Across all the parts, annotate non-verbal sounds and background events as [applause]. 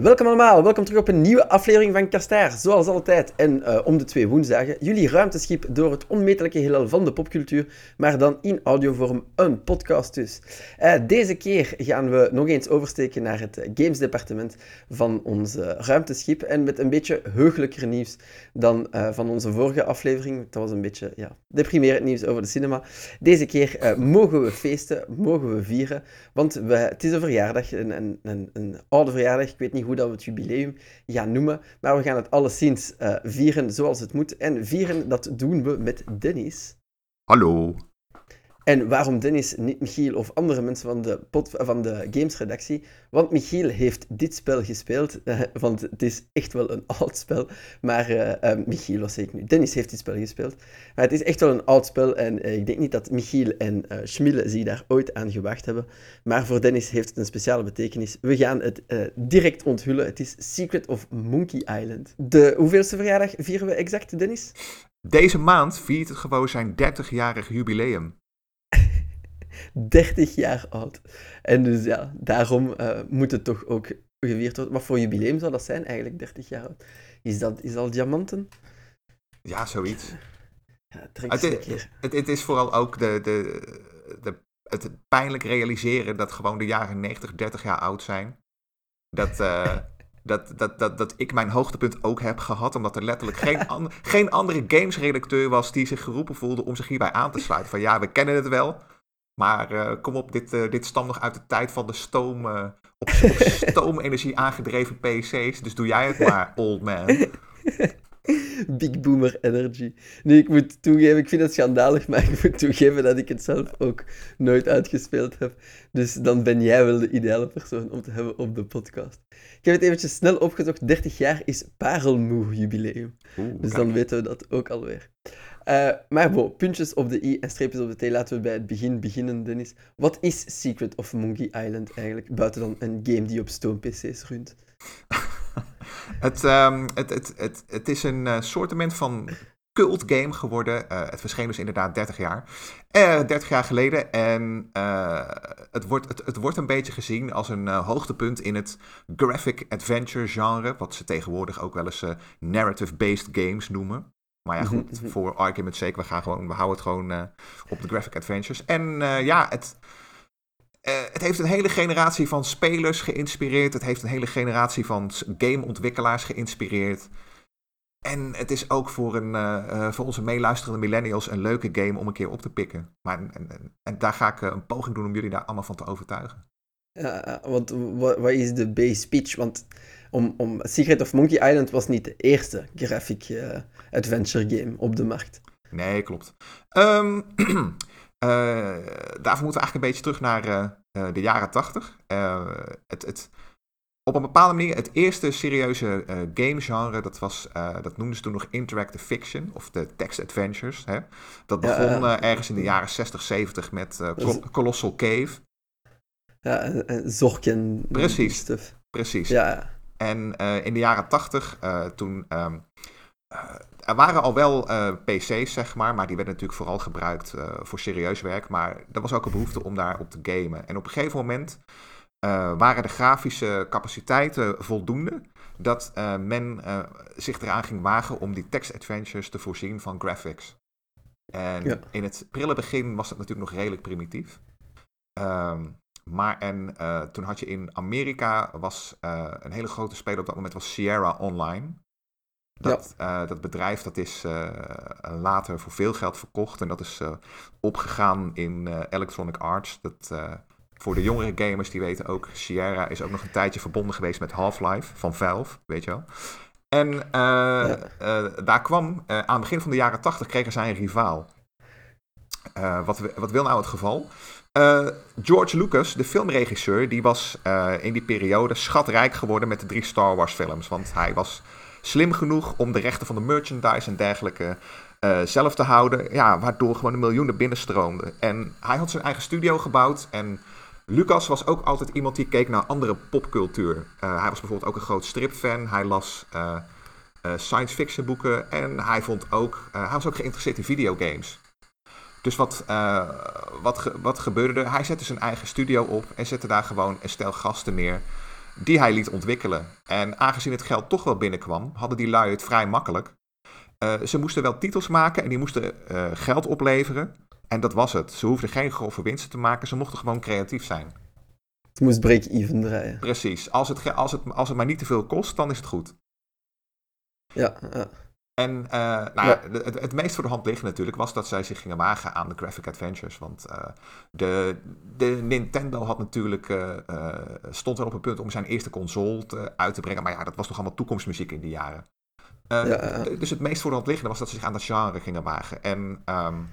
Welkom allemaal, welkom terug op een nieuwe aflevering van Kastaar. Zoals altijd en uh, om de twee woensdagen. Jullie ruimteschip door het onmetelijke heelal van de popcultuur, maar dan in audiovorm een podcast dus. Uh, deze keer gaan we nog eens oversteken naar het gamesdepartement van ons ruimteschip en met een beetje heugelijker nieuws dan van onze vorige aflevering. Dat was een beetje ja, deprimerend nieuws over de cinema. Deze keer mogen we feesten, mogen we vieren, want we, het is een verjaardag, een, een, een, een oude verjaardag, ik weet niet hoe dat we het jubileum gaan noemen. Maar we gaan het alleszins uh, vieren zoals het moet. En vieren, dat doen we met Dennis. Hallo. En waarom Dennis, niet Michiel of andere mensen van de, pod, van de gamesredactie? Want Michiel heeft dit spel gespeeld, uh, [laughs] want het is echt wel een [laughs] oud spel. Maar uh, uh, Michiel, was ik nu? Dennis heeft dit spel gespeeld. Maar het is echt wel een oud spel en ik denk niet dat Michiel en uh, Schmille zich daar ooit aan gewacht hebben. Maar voor Dennis heeft het een speciale betekenis. We gaan het direct onthullen. Het is Secret of Monkey Island. De hoeveelste verjaardag vieren we exact, Dennis? Deze maand viert het gewoon zijn 30-jarig jubileum. 30 jaar oud. En dus ja, daarom uh, moet het toch ook gevierd worden. Wat voor jubileum zou dat zijn eigenlijk, 30 jaar oud? Is dat, is dat diamanten? Ja, zoiets. Ja, het, het, het, het, is vooral ook de, de, de, het pijnlijk realiseren dat gewoon de jaren 90, 30 jaar oud zijn. Dat, uh, [laughs] dat, dat, dat, dat ik mijn hoogtepunt ook heb gehad. Omdat er letterlijk geen, [laughs] an, geen andere gamesredacteur was die zich geroepen voelde om zich hierbij aan te sluiten. Van ja, we kennen het wel. Maar uh, kom op, dit, uh, dit stamt nog uit de tijd van de stoom, uh, op, op [laughs] stoomenergie aangedreven PC's. Dus doe jij het maar, [laughs] old man. Big Boomer Energy. Nu, ik moet toegeven, ik vind het schandalig, maar [laughs] ik moet toegeven dat ik het zelf ook nooit uitgespeeld heb. Dus dan ben jij wel de ideale persoon om te hebben op de podcast. Ik heb het eventjes snel opgezocht. 30 jaar is parelmoe jubileum. Oeh, dus dan weten we dat ook alweer. Uh, maar puntjes op de i en streepjes op de t. Laten we bij het begin beginnen, Dennis. Wat is Secret of Monkey Island eigenlijk, buiten dan een game die op Stone-PC's runt? [laughs] het, um, het, het, het, het is een uh, soortement van cult game geworden. Uh, het verscheen dus inderdaad 30 jaar. Uh, 30 jaar geleden. En het, wordt, het, het, wordt een beetje gezien als een hoogtepunt in het graphic adventure genre. Wat ze tegenwoordig ook wel eens narrative-based games noemen. Maar ja, goed, mhm, mhm. voor argument's sake, we, gaan gewoon, we houden het gewoon uh, op de graphic adventures. En uh, ja, het, uh, het heeft een hele generatie van spelers geïnspireerd. Het heeft een hele generatie van gameontwikkelaars geïnspireerd. En het is ook voor, een, voor onze meeluisterende millennials een leuke game om een keer op te pikken. Maar, en, en, en daar ga ik een poging doen om jullie daar allemaal van te overtuigen. Ja, want wat is de base pitch? Want om, om, Secret of Monkey Island was niet de eerste graphic uh, adventure game op de markt. Nee, klopt. Um, uh, [clears throat] daarvoor moeten we eigenlijk een beetje terug naar uh, de jaren tachtig. het, het, op een bepaalde manier, het eerste serieuze gamegenre, dat, was, dat noemden ze toen nog interactive fiction, of de text adventures. Hè? Dat begon ja, ergens in de jaren 60, 70 met Colossal Cave. Ja, en Zorken. Precies, stuff. precies. Ja, en uh, in de jaren tachtig, uh, toen. Um, uh, er waren al wel PC's, zeg maar, maar die werden natuurlijk vooral gebruikt voor serieus werk. Maar er was ook een behoefte om daar op te gamen. En op een gegeven moment waren de grafische capaciteiten voldoende dat men zich eraan ging wagen om die text-adventures te voorzien van graphics. En ja. in het prille begin was dat natuurlijk nog redelijk primitief. Um, maar en uh, toen had je in Amerika, was uh, een hele grote speler op dat moment, was Sierra Online. Dat, ja. uh, dat bedrijf dat is later voor veel geld verkocht en dat is opgegaan in Electronic Arts. Dat, voor de jongere gamers die weten ook, Sierra is ook nog een tijdje verbonden geweest met Half-Life van Valve, weet je wel. En ja. daar kwam, aan het begin van de jaren 80 kregen zij een rivaal. wat, wat wil nou het geval? Uh, George Lucas, de filmregisseur, die was uh, in die periode schatrijk geworden met de drie Star Wars films. Want hij was slim genoeg om de rechten van de merchandise en dergelijke uh, zelf te houden. Ja, waardoor gewoon miljoenen binnenstroomden. En hij had zijn eigen studio gebouwd. En Lucas was ook altijd iemand die keek naar andere popcultuur. hij was bijvoorbeeld ook een groot stripfan. Hij las science fiction boeken. En hij, vond ook, hij was ook geïnteresseerd in videogames. Dus wat, uh, wat, wat gebeurde er? Hij zette zijn eigen studio op en zette daar gewoon een stel gasten neer. die hij liet ontwikkelen. En aangezien het geld toch wel binnenkwam, hadden die lui het vrij makkelijk. ze moesten wel titels maken en die moesten geld opleveren. En dat was het. Ze hoefden geen grove winsten te maken, ze mochten gewoon creatief zijn. Het moest break-even draaien. Precies. Als het, als, het, als het maar niet te veel kost, dan is het goed. Ja, ja. En uh, nou ja. het, het, meest voor de hand liggen natuurlijk was dat zij zich gingen wagen aan de graphic adventures. Want uh, de, de Nintendo had natuurlijk, uh, stond er op het punt om zijn eerste console te, uit te brengen. Maar ja, dat was nog allemaal toekomstmuziek in die jaren. Ja, dus het meest voor de hand liggende was dat ze zich aan dat genre gingen wagen. En um,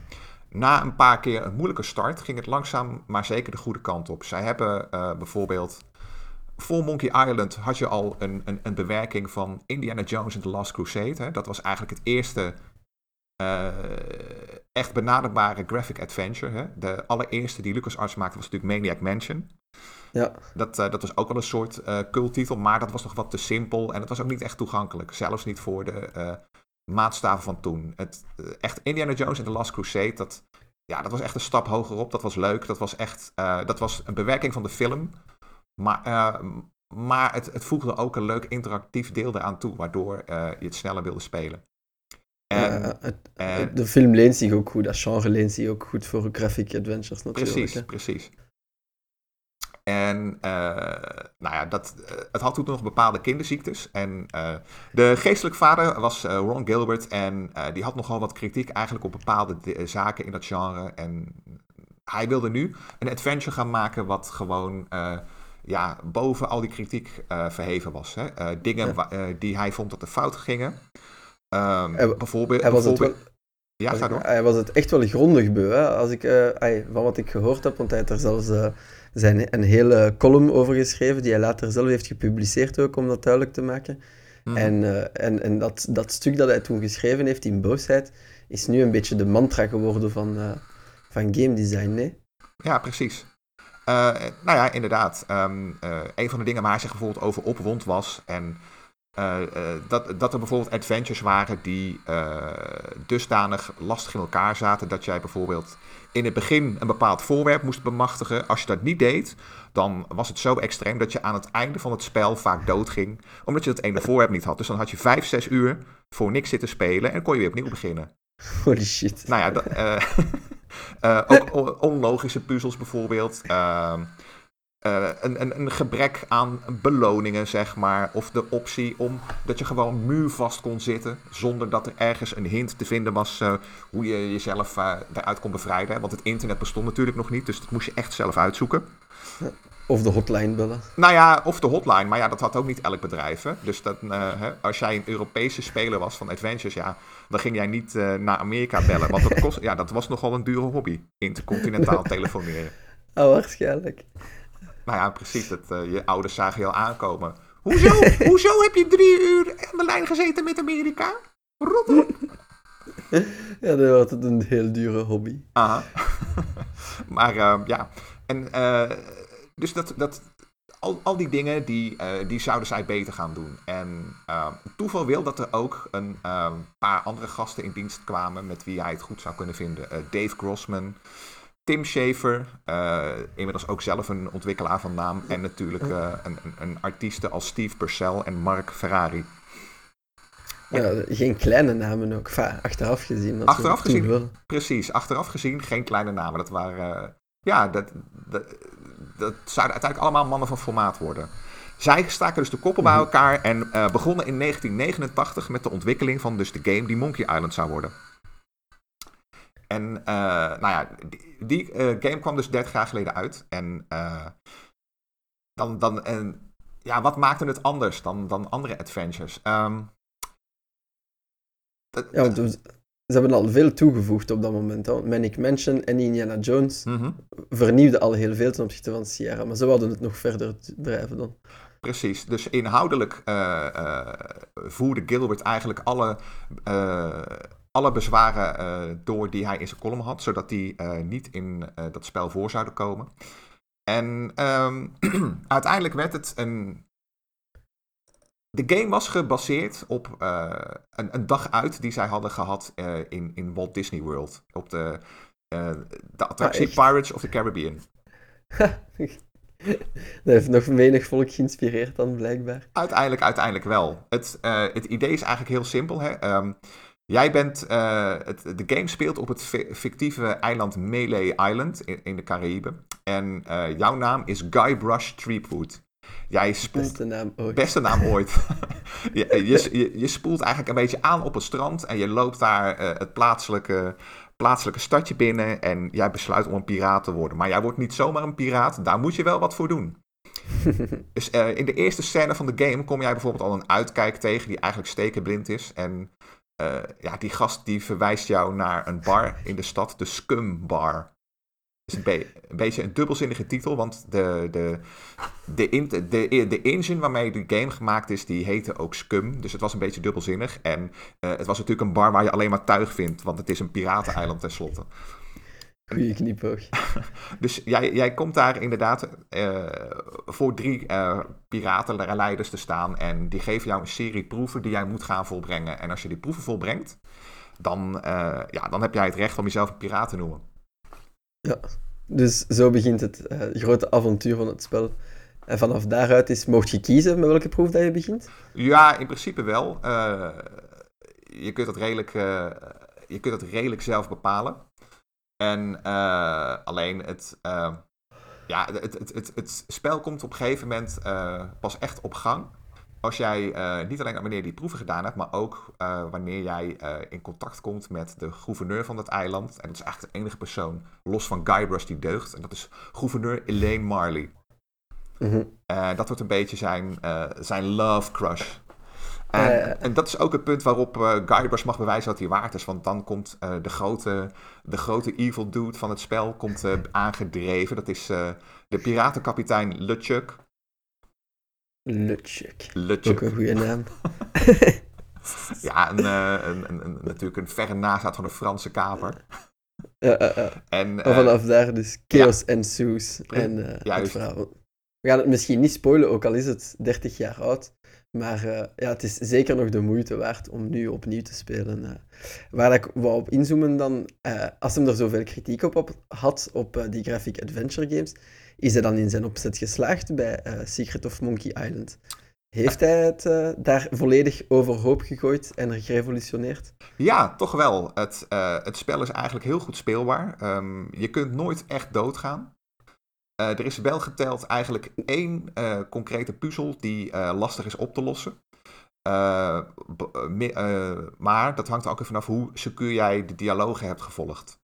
na een paar keer een moeilijke start ging het langzaam maar zeker de goede kant op. Zij hebben bijvoorbeeld voor Monkey Island had je al een, een, een, bewerking van Indiana Jones and the Last Crusade. Hè? Dat was eigenlijk het eerste uh, echt benaderbare graphic adventure. Hè? De allereerste die LucasArts maakte was natuurlijk Maniac Mansion. Ja. Dat, uh, dat was ook wel een soort uh, culttitel, maar dat was nog wat te simpel en het was ook niet echt toegankelijk. Zelfs niet voor de maatstaven van toen. Het, echt Indiana Jones and the Last Crusade, dat, ja, dat was echt een stap hoger op. Dat was leuk. Dat was echt dat was een bewerking van de film. Maar, uh, maar het, het voegde ook een leuk interactief deel eraan toe, waardoor uh, je het sneller wilde spelen. En, uh, de film leent zich ook goed, dat genre leent zich ook goed voor graphic adventures natuurlijk. Precies, hè? precies. En nou ja, dat, het had toen nog bepaalde kinderziektes. En de geestelijk vader was Ron Gilbert. En die had nogal wat kritiek eigenlijk op bepaalde zaken in dat genre. En hij wilde nu een adventure gaan maken wat gewoon ja, boven al die kritiek uh, verheven was. Hè? Uh, dingen uh, die hij vond dat er fout gingen. Um, hij, bijvoorbeeld. Hij was wel, ja, ga door. Hij was het echt wel grondig beu. Hè? Als ik, van wat ik gehoord heb, want hij heeft er zelfs zijn, een hele column over geschreven, die hij later zelf heeft gepubliceerd ook, om dat duidelijk te maken. Mm. En, en, en dat, dat stuk dat hij toen geschreven heeft in boosheid, is nu een beetje de mantra geworden van, van game design, nee? Ja, precies. Uh, nou ja, inderdaad. Um, uh, een van de dingen waar hij zich bijvoorbeeld over opwond was. En uh, dat, dat er bijvoorbeeld adventures waren die dusdanig lastig in elkaar zaten. Dat jij bijvoorbeeld in het begin een bepaald voorwerp moest bemachtigen. Als je dat niet deed, dan was het zo extreem dat je aan het einde van het spel vaak doodging. Omdat je dat ene voorwerp niet had. Dus dan had je vijf, zes uur voor niks zitten spelen en kon je weer opnieuw beginnen. [laughs] Holy shit. Nou ja, dat, [laughs] Uh, ook onlogische puzzels bijvoorbeeld. Uh, uh, een, een, een, gebrek aan beloningen, zeg maar. Of de optie om dat je gewoon muurvast kon zitten. Zonder dat er ergens een hint te vinden was hoe je jezelf daaruit kon bevrijden. Want het internet bestond natuurlijk nog niet. Dus dat moest je echt zelf uitzoeken. Of de hotline bellen. Nou ja, of de hotline. Maar ja, dat had ook niet elk bedrijf. Hè? Dus dat, hè, als jij een Europese speler was van Adventures, ja, dan ging jij niet uh, naar Amerika bellen. Want dat, kost, ja, dat was nogal een dure hobby, intercontinentaal [laughs] telefoneren. Oh, waarschijnlijk. Nou ja, precies. Dat, uh, je ouders zagen je al aankomen. Hoezo, [laughs] hoezo heb je drie uur aan de lijn gezeten met Amerika? Rot op. [laughs] Ja, dat was een heel dure hobby. Aha. maar uh, ja, en dus dat, dat, al, al die dingen, die, uh, die zouden zij beter gaan doen. En uh, toeval wil dat er ook een uh, paar andere gasten in dienst kwamen met wie hij het goed zou kunnen vinden. Uh, Dave Grossman, Tim Schafer, inmiddels ook zelf een ontwikkelaar van naam. En natuurlijk een, een, een artiesten als Steve Purcell en Mark Ferrari. Ja, geen kleine namen ook, achteraf gezien. Achteraf gezien, precies. Achteraf gezien geen kleine namen. Dat waren, ja, dat, dat dat zouden uiteindelijk allemaal mannen van formaat worden. Zij staken dus de koppen bij mhm. elkaar en uh, begonnen in 1989 met de ontwikkeling van dus de game die Monkey Island zou worden. En uh, nou ja, die, die uh, game kwam dus 30 jaar geleden uit. En dan, dan en, ja, wat maakte het anders dan, dan andere adventures? Um, dat, ja, ze hebben al veel toegevoegd op dat moment. Hè. Manic Mansion en Indiana Jones mm vernieuwden al heel veel ten opzichte van Sierra, maar ze wilden het nog verder drijven dan. Precies, dus inhoudelijk uh, uh, voerde Gilbert eigenlijk alle, uh, alle bezwaren door die hij in zijn column had, zodat die niet in dat spel voor zouden komen. En um, [clears throat] uiteindelijk werd het een de game was gebaseerd op uh, een, een, dag uit die zij hadden gehad uh, in, in Walt Disney World. Op de, uh, de attractie ah, Pirates of the Caribbean. [laughs] Dat heeft nog menig volk geïnspireerd dan, blijkbaar. Uiteindelijk, uiteindelijk wel. Het, het idee is eigenlijk heel simpel. Hè? Um, jij bent, het, de game speelt op het fictieve eiland Melee Island in, in de Caraïben. En jouw naam is Guybrush Threepwood. Jij spoelt... Beste naam ooit. Beste naam [laughs] ooit. [laughs] je, je, je, spoelt eigenlijk een beetje aan op het strand en je loopt daar uh, het plaatselijke plaatselijke stadje binnen en jij besluit om een piraat te worden. Maar jij wordt niet zomaar een piraat, daar moet je wel wat voor doen. [laughs] dus uh, in de eerste scène van de game kom jij bijvoorbeeld al een uitkijk tegen die eigenlijk stekenblind is. En uh, ja, die gast die verwijst jou naar een bar in de stad, de Scum Bar is een, een, beetje een dubbelzinnige titel, want de, de, de, de, de, engine waarmee de game gemaakt is, die heette ook Scum. Dus het was een beetje dubbelzinnig. En uh, het was natuurlijk een bar waar je alleen maar tuig vindt, want het is een pirateneiland tenslotte. Goeie knipoog. [laughs] dus jij, jij komt daar inderdaad uh, voor drie uh, piratenleiders te staan. En die geven jou een serie proeven die jij moet gaan volbrengen. En als je die proeven volbrengt, dan, ja, dan heb jij het recht om jezelf een piraat te noemen. Ja, dus zo begint het uh, grote avontuur van het spel. En vanaf daaruit is, mocht je kiezen met welke proef dat je begint? Ja, in principe wel. Uh, je, kunt dat redelijk, uh, je kunt dat redelijk zelf bepalen. En alleen het, ja, het, het, het, het, spel komt op een gegeven moment pas echt op gang als jij uh, niet alleen wanneer die proeven gedaan hebt, maar ook uh, wanneer jij uh, in contact komt met de gouverneur van dat eiland. En dat is eigenlijk de enige persoon, los van Guybrush, die deugt. En dat is gouverneur Elaine Marley. Mm -hmm. dat wordt een beetje zijn, zijn love crush. En, en, dat is ook het punt waarop Guybrush mag bewijzen dat hij waard is. Want dan komt de, grote, de grote evil dude van het spel komt, [laughs] aangedreven. Dat is de piratenkapitein LeChuck. Lutschuk. Ook een goede naam. [laughs] ja, uh, een, een, een, natuurlijk een verre nazaat van de Franse kaper. Ja, uh, uh. En, vanaf daar dus chaos ja. ensues. En uh, het verhaal. We gaan het misschien niet spoilen, ook al is het 30 jaar oud. Maar ja, het is zeker nog de moeite waard om nu opnieuw te spelen. waar ik wou op inzoomen dan, als hem er zoveel kritiek op, op had, op die graphic adventure games, is hij dan in zijn opzet geslaagd bij Secret of Monkey Island? Heeft hij het daar volledig overhoop gegooid en er gerevolutioneerd? Ja, toch wel. Het, het spel is eigenlijk heel goed speelbaar. Um, je kunt nooit echt doodgaan. Er is wel geteld eigenlijk één concrete puzzel die lastig is op te lossen. maar dat hangt ook even vanaf hoe secuur jij de dialogen hebt gevolgd.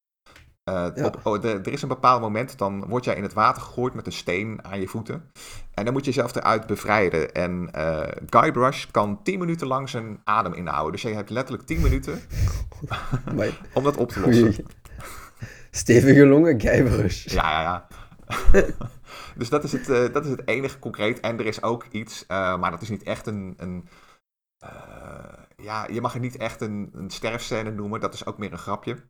Uh, op, oh, de, er is een bepaald moment, dan word jij in het water gegooid met een steen aan je voeten. En dan moet je jezelf eruit bevrijden. En uh, Guybrush kan 10 minuten lang zijn adem inhouden. Dus je hebt letterlijk 10 minuten [laughs] om dat op te lossen. Stevige longen, Guybrush. Ja, ja, ja. [laughs] dus dat is, het, uh, dat is het enige concreet. En er is ook iets, maar dat is niet echt een... een ja, je mag het niet echt een, een sterfscène noemen. Dat is ook meer een grapje.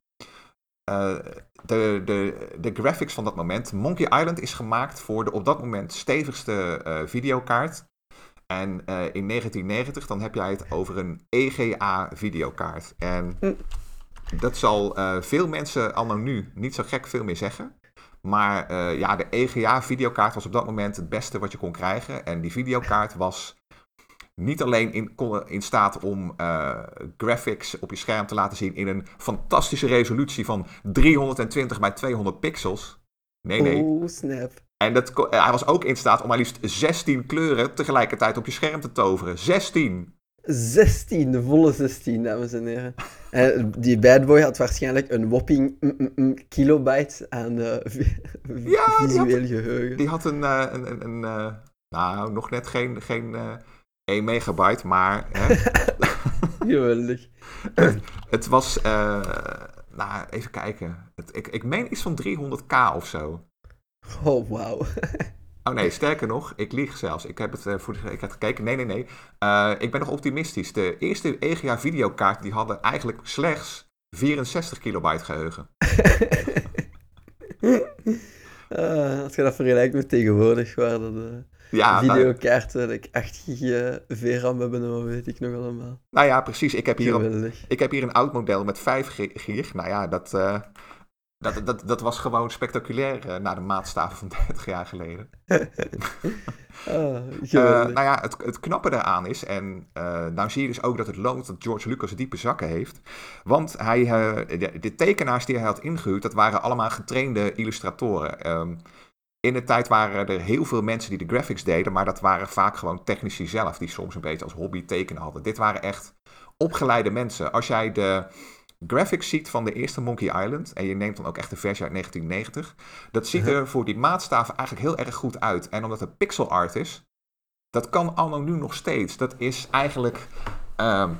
De, de, de graphics van dat moment. Monkey Island is gemaakt voor de op dat moment stevigste videokaart. En in 1990 dan heb jij het over een EGA videokaart. En hm. dat zal veel mensen al nu niet zo gek veel meer zeggen. Maar ja, de EGA videokaart was op dat moment het beste wat je kon krijgen. En die videokaart was niet alleen in, in staat om uh, graphics op je scherm te laten zien in een fantastische resolutie van 320 bij 200 pixels. Nee, nee. Oeh, snap. En dat, eh, hij was ook in staat om maar liefst 16 kleuren tegelijkertijd op je scherm te toveren. 16! 16, de volle 16, dames en heren. En die bad boy had waarschijnlijk een whopping mm, mm, mm, kilobyte aan uh, [laughs] ja, visueel die had, geheugen. Die had een, uh, een, een, een uh, nou, nog net geen, geen 1 megabyte, maar... Hè, [laughs] Geweldig. [clears throat] het, was, uh, nou, even kijken. Het, ik, ik meen iets van 300k of zo. Oh, wauw. [laughs] Oh nee, sterker nog, ik lieg zelfs. Ik heb het uh, voor ik heb gekeken. Nee, nee, nee. Uh, ik ben nog optimistisch. De eerste EGA videokaart die hadden eigenlijk slechts 64 kilobyte geheugen. uh, [laughs] als je dat vergelijkt met tegenwoordig, waar dat ja, videokaarten, nou, ik 8 gig VRAM hebben, wat weet ik nog allemaal. Nou ja, precies. Ik heb hier, op, ik heb hier een oud model met 5 gig. Nou ja, dat, Dat, dat, dat was gewoon spectaculair uh, naar de maatstaven van [laughs] 30 jaar geleden. [laughs] oh, nou ja, het, het knappe daaraan is, en nou zie je dus ook dat het loont dat George Lucas diepe zakken heeft. Want hij, de, de, tekenaars die hij had ingehuurd, dat waren allemaal getrainde illustratoren. Um, in de tijd waren er heel veel mensen die de graphics deden, maar dat waren vaak gewoon technici zelf, die soms een beetje als hobby tekenen hadden. Dit waren echt opgeleide mensen. Als jij de graphics ziet van de eerste Monkey Island, en je neemt dan ook echt de versie uit 1990, dat ziet er voor die maatstaven eigenlijk heel erg goed uit. En omdat het pixel art is, dat kan allemaal nu nog steeds. Dat is eigenlijk ehm,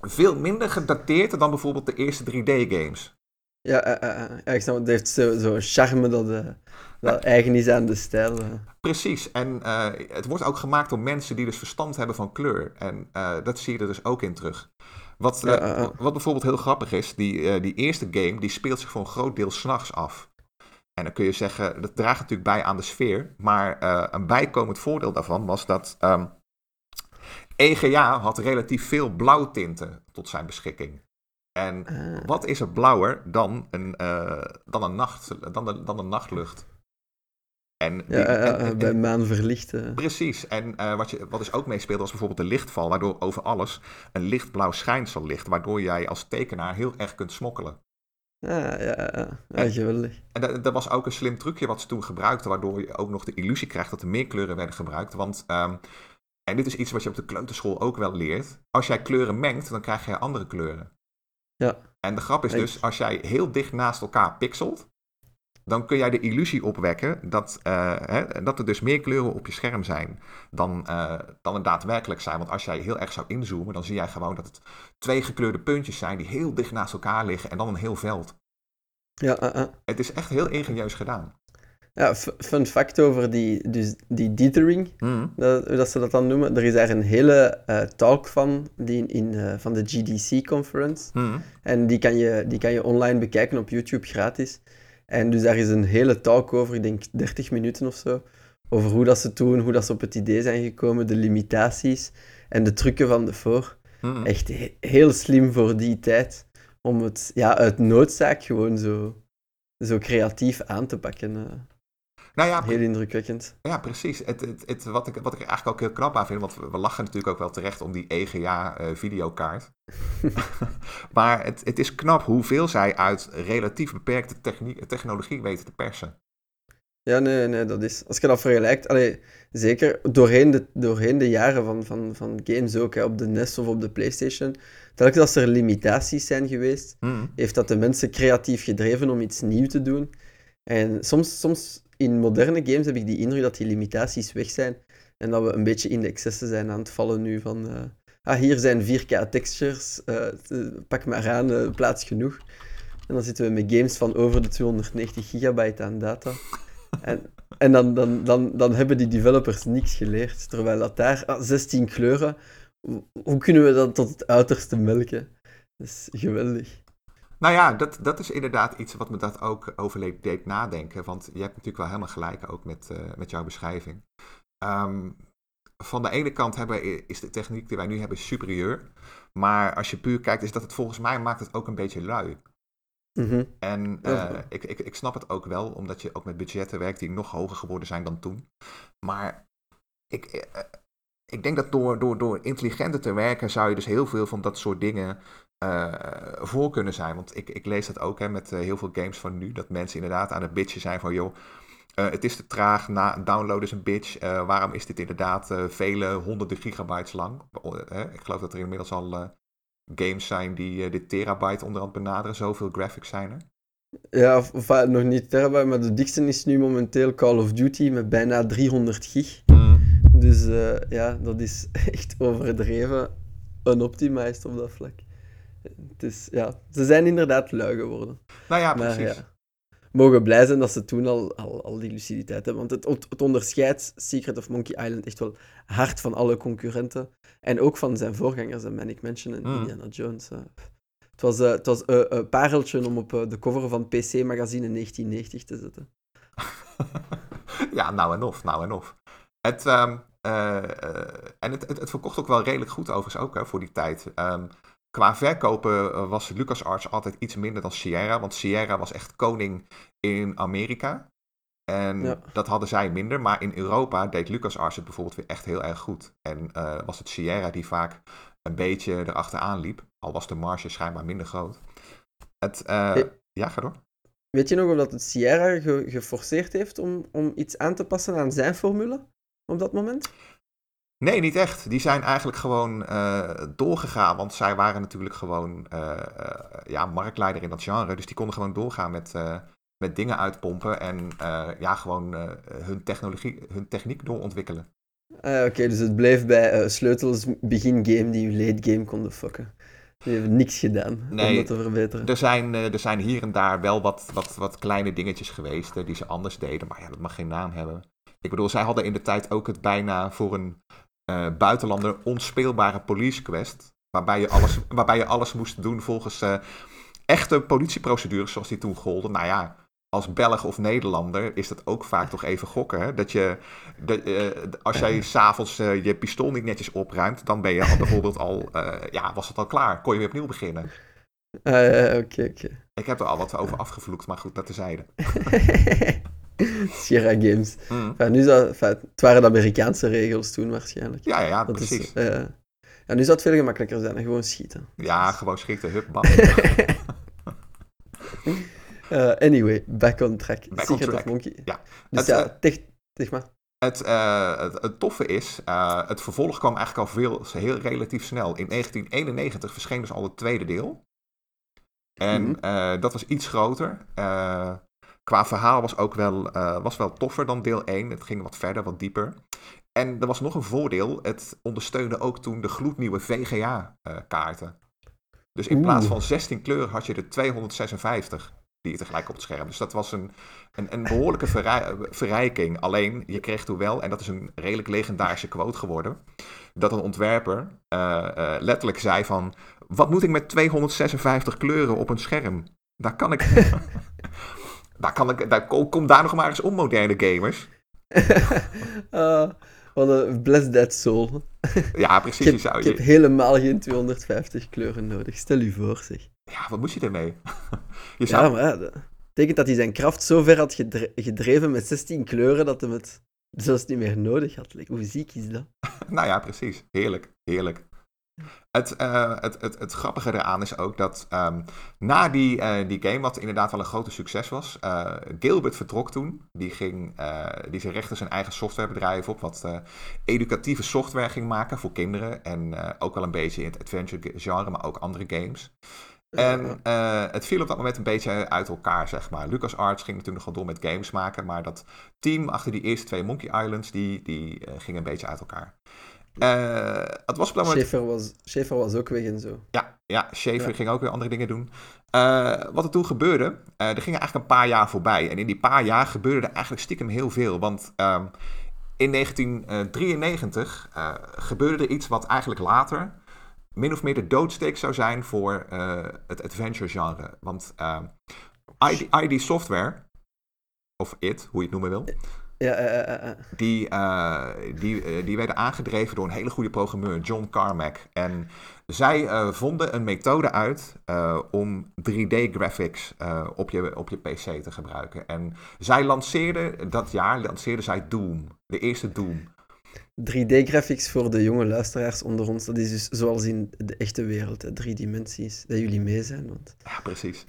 veel minder gedateerd dan bijvoorbeeld de eerste 3D-games. Ja, uh, uh, het heeft zo'n zo charme dat, uh, dat eigen is aan de stijl. Precies, en het wordt ook gemaakt door mensen die dus verstand hebben van kleur. En dat zie je er dus ook in terug. Wat, wat bijvoorbeeld heel grappig is, die, die eerste game die speelt zich voor een groot deel s'nachts af. En dan kun je zeggen, dat draagt natuurlijk bij aan de sfeer. Maar een bijkomend voordeel daarvan was dat um, ehm, EGA had relatief veel blauwtinten tot zijn beschikking. En ah. wat is er blauwer dan een, uh, dan een, nacht, dan de, dan de nachtlucht? En, ja, en, bij maanverlichten. Precies. En uh, wat, je, wat dus ook meespeelde was bijvoorbeeld de lichtval, waardoor over alles een lichtblauw schijnsel ligt, waardoor jij als tekenaar heel erg kunt smokkelen. Ja, ja, ja. geweldig. En, en dat, was ook een slim trucje wat ze toen gebruikten, waardoor je ook nog de illusie krijgt dat er meer kleuren werden gebruikt. Want, um, en dit is iets wat je op de kleuterschool ook wel leert, als jij kleuren mengt, dan krijg je andere kleuren. Ja. En de grap is dus, als jij heel dicht naast elkaar pixelt, dan kun jij de illusie opwekken dat, uh, hè, dat er dus meer kleuren op je scherm zijn dan, uh, dan er daadwerkelijk zijn. Want als jij heel erg zou inzoomen, dan zie jij gewoon dat het twee gekleurde puntjes zijn die heel dicht naast elkaar liggen en dan een heel veld. Ja, uh, Het is echt heel ingenieus gedaan. Ja, fun fact over die, dus die dithering, mm. dat, dat, ze dat dan noemen. Er is daar een hele uh, talk van, die in, uh, van de GDC-conference. Mm. En die kan, je, die kan je online bekijken op YouTube gratis. En dus daar is een hele talk over, ik denk 30 minuten of zo, over hoe dat ze doen, hoe dat ze op het idee zijn gekomen, de limitaties en de trucken van de voor. Mm. Echt heel slim voor die tijd, om het ja, uit noodzaak gewoon zo, zo creatief aan te pakken. Nou ja, heel indrukwekkend. Ja, precies. Het, het, het, wat, ik, wat ik er eigenlijk ook heel knap aan vind, want we, lachen natuurlijk ook wel terecht om die EGA-videokaart. Eh, [laughs] maar het, het is knap hoeveel zij uit relatief beperkte technologie weten te persen. Ja, nee, nee, dat is... Als je dat vergelijkt, allee, zeker doorheen de, doorheen de jaren van, van, van games ook, hè, op de NES of op de PlayStation, telkens als er limitaties zijn geweest, mm. heeft dat de mensen creatief gedreven om iets nieuws te doen. En soms, soms in moderne games heb ik die indruk dat die limitaties weg zijn en dat we een beetje in de excessen zijn aan het vallen nu van... Uh, ah, hier zijn 4K textures, uh, pak maar aan, plaats genoeg. En dan zitten we met games van over de 290 gigabyte aan data. En, en dan, dan, dan, dan hebben die developers niks geleerd. Terwijl dat daar, ah, 16 kleuren, hoe kunnen we dat tot het uiterste melken? Dat is geweldig. Nou ja, dat, dat is inderdaad iets wat me dat ook over deed nadenken. Want je hebt natuurlijk wel helemaal gelijk ook met, uh, met jouw beschrijving. Um, van de ene kant hebben, is de techniek die wij nu hebben superieur. Maar als je puur kijkt, is dat het volgens mij maakt het ook een beetje lui. Mm En uh, ik, ik, ik snap het ook wel, omdat je ook met budgetten werkt die nog hoger geworden zijn dan toen. Maar ik, uh, ik denk dat door, door, door intelligenter te werken zou je dus heel veel van dat soort dingen uh, voor kunnen zijn. Want ik, ik lees dat ook hè, met uh, heel veel games van nu. Dat mensen inderdaad aan het bitchen zijn van joh, uh, het is te traag, na download is een bitch. waarom is dit inderdaad vele honderden gigabytes lang? ik geloof dat er inmiddels al games zijn die dit terabyte onderhand benaderen. Zoveel graphics zijn er. Ja, of, of nog niet terabyte, maar de dikste is nu momenteel Call of Duty met bijna 300 gig. Mm. Dus ja, dat is [laughs] echt overdreven unoptimized op dat vlak is, ja, ze zijn inderdaad lui geworden. Nou ja, precies. Maar, ja, mogen blij zijn dat ze toen al, al, al die luciditeit hebben. Want het, het onderscheidt Secret of Monkey Island echt wel hard van alle concurrenten. En ook van zijn voorgangers, Manic Mansion en mm. Indiana Jones. Het was, uh, het was uh, een pareltje om op uh, de cover van PC Magazine in 1990 te zetten. [laughs] ja, nou en of, nou en of. Het, um, en het, het, het, verkocht ook wel redelijk goed overigens ook hè, voor die tijd. Um, qua verkopen was LucasArts altijd iets minder dan Sierra. Want Sierra was echt koning in Amerika. En dat hadden zij minder. Maar in Europa deed LucasArts het bijvoorbeeld weer echt heel erg goed. En was het Sierra die vaak een beetje erachteraan liep. Al was de marge schijnbaar minder groot. Het, ja, ga door. Weet je nog of dat het Sierra geforceerd heeft om, om iets aan te passen aan zijn formule op dat moment? Nee, niet echt. Die zijn eigenlijk gewoon uh, doorgegaan. Want zij waren natuurlijk gewoon uh, ja, marktleider in dat genre. Dus die konden gewoon doorgaan met, met dingen uitpompen. En ja, gewoon hun, technologie, hun techniek doorontwikkelen. Ah, oké, dus het bleef bij sleutels begin game die je late game konden fucken. Die hebben niks gedaan om dat te verbeteren. Er zijn, er zijn hier en daar wel wat, wat, wat kleine dingetjes geweest die ze anders deden. Maar ja, dat mag geen naam hebben. Ik bedoel, zij hadden in de tijd ook het bijna voor een uh, buitenlander onspeelbare police quest. Waarbij je alles, waarbij je alles moest doen volgens uh, echte politieprocedures zoals die toen golden. Nou ja, als Belg of Nederlander is dat ook vaak toch even gokken. Hè? Dat je, uh, als jij [clears throat] s'avonds uh, je pistool niet netjes opruimt, dan ben je al bijvoorbeeld al, uh, ja, was het al klaar. Kon je weer opnieuw beginnen. Oké, oké. Ik heb er al wat over afgevloekt, maar goed, dat tezijde. [laughs] [laughs] Sierra Games. Mm. Enfin, nu zou, enfin, het waren de Amerikaanse regels toen waarschijnlijk. Ja, ja, ja precies. Is, uh, ja, nu zou het veel gemakkelijker zijn. Gewoon schieten. Ja, gewoon schieten. Hup, bam. uh, [laughs] [laughs] anyway, back on track. Back Secret on track. Monkey. Ja. Dus het, ja, uh, zeg maar. Het, het, het, toffe is, het vervolg kwam eigenlijk al veel, heel relatief snel. In 1991 verscheen dus al het tweede deel. En mm -hmm. dat was iets groter. Qua verhaal was ook wel, uh, was wel toffer dan deel 1. Het ging wat verder, wat dieper. En er was nog een voordeel. Het ondersteunde ook toen de gloednieuwe VGA-kaarten. Uh, dus in Oeh. plaats van 16 kleuren had je er 256 die je tegelijk op het scherm. Dus dat was een, een, een behoorlijke verrij, verrijking. Alleen, je kreeg toen wel, en dat is een redelijk legendarische quote geworden, dat een ontwerper uh, uh, letterlijk zei van, wat moet ik met 256 kleuren op een scherm? Daar kan ik... Daar, kan ik, daar, kom daar nog maar eens om, moderne gamers. uh, [laughs] wat een bless that soul. ja, precies. ik heb, zou je... ik heb helemaal geen 250 kleuren nodig. Stel u voor, zeg. Ja, wat moest je ermee? [laughs] je zou... Ja, maar dat betekent dat hij zijn kracht zo ver had gedreven met 16 kleuren dat hij het zelfs niet meer nodig had. Hoe ziek is dat? [laughs] nou ja, precies. Heerlijk, heerlijk. Het, uh, het, het, het, grappige eraan is ook dat um, na die, uh, die game, wat inderdaad wel een grote succes was, uh, Gilbert vertrok toen. Die, ging, die zijn rechter zijn eigen softwarebedrijf op, wat educatieve software ging maken voor kinderen. En ook wel een beetje in het adventure genre, maar ook andere games. En het viel op dat moment een beetje uit elkaar, zeg maar. LucasArts ging natuurlijk nog wel door met games maken, maar dat team achter die eerste twee Monkey Islands, die, die ging een beetje uit elkaar. Uh, het was op. Schaefer was, Schaefer was ook weg en zo. Ja, ja Schaefer ja. ging ook weer andere dingen doen. Uh, wat er toen gebeurde, uh, er gingen eigenlijk een paar jaar voorbij. En in die paar jaar gebeurde er eigenlijk stiekem heel veel. Want um, in 1993 gebeurde er iets wat eigenlijk later min of meer de doodsteek zou zijn voor het adventure genre. Want ID, ID Software, of IT, hoe je het noemen wil... Uh, uh, die, uh, die, die werden aangedreven door een hele goede programmeur, John Carmack. En zij vonden een methode uit om 3D-graphics op, je, op je PC te gebruiken. En zij lanceerden dat jaar lanceerden zij Doom, de eerste Doom. 3D-graphics voor de jonge luisteraars onder ons, dat is dus zoals in de echte wereld, hè, drie dimensies, dat jullie mee zijn. Want... Ja, precies.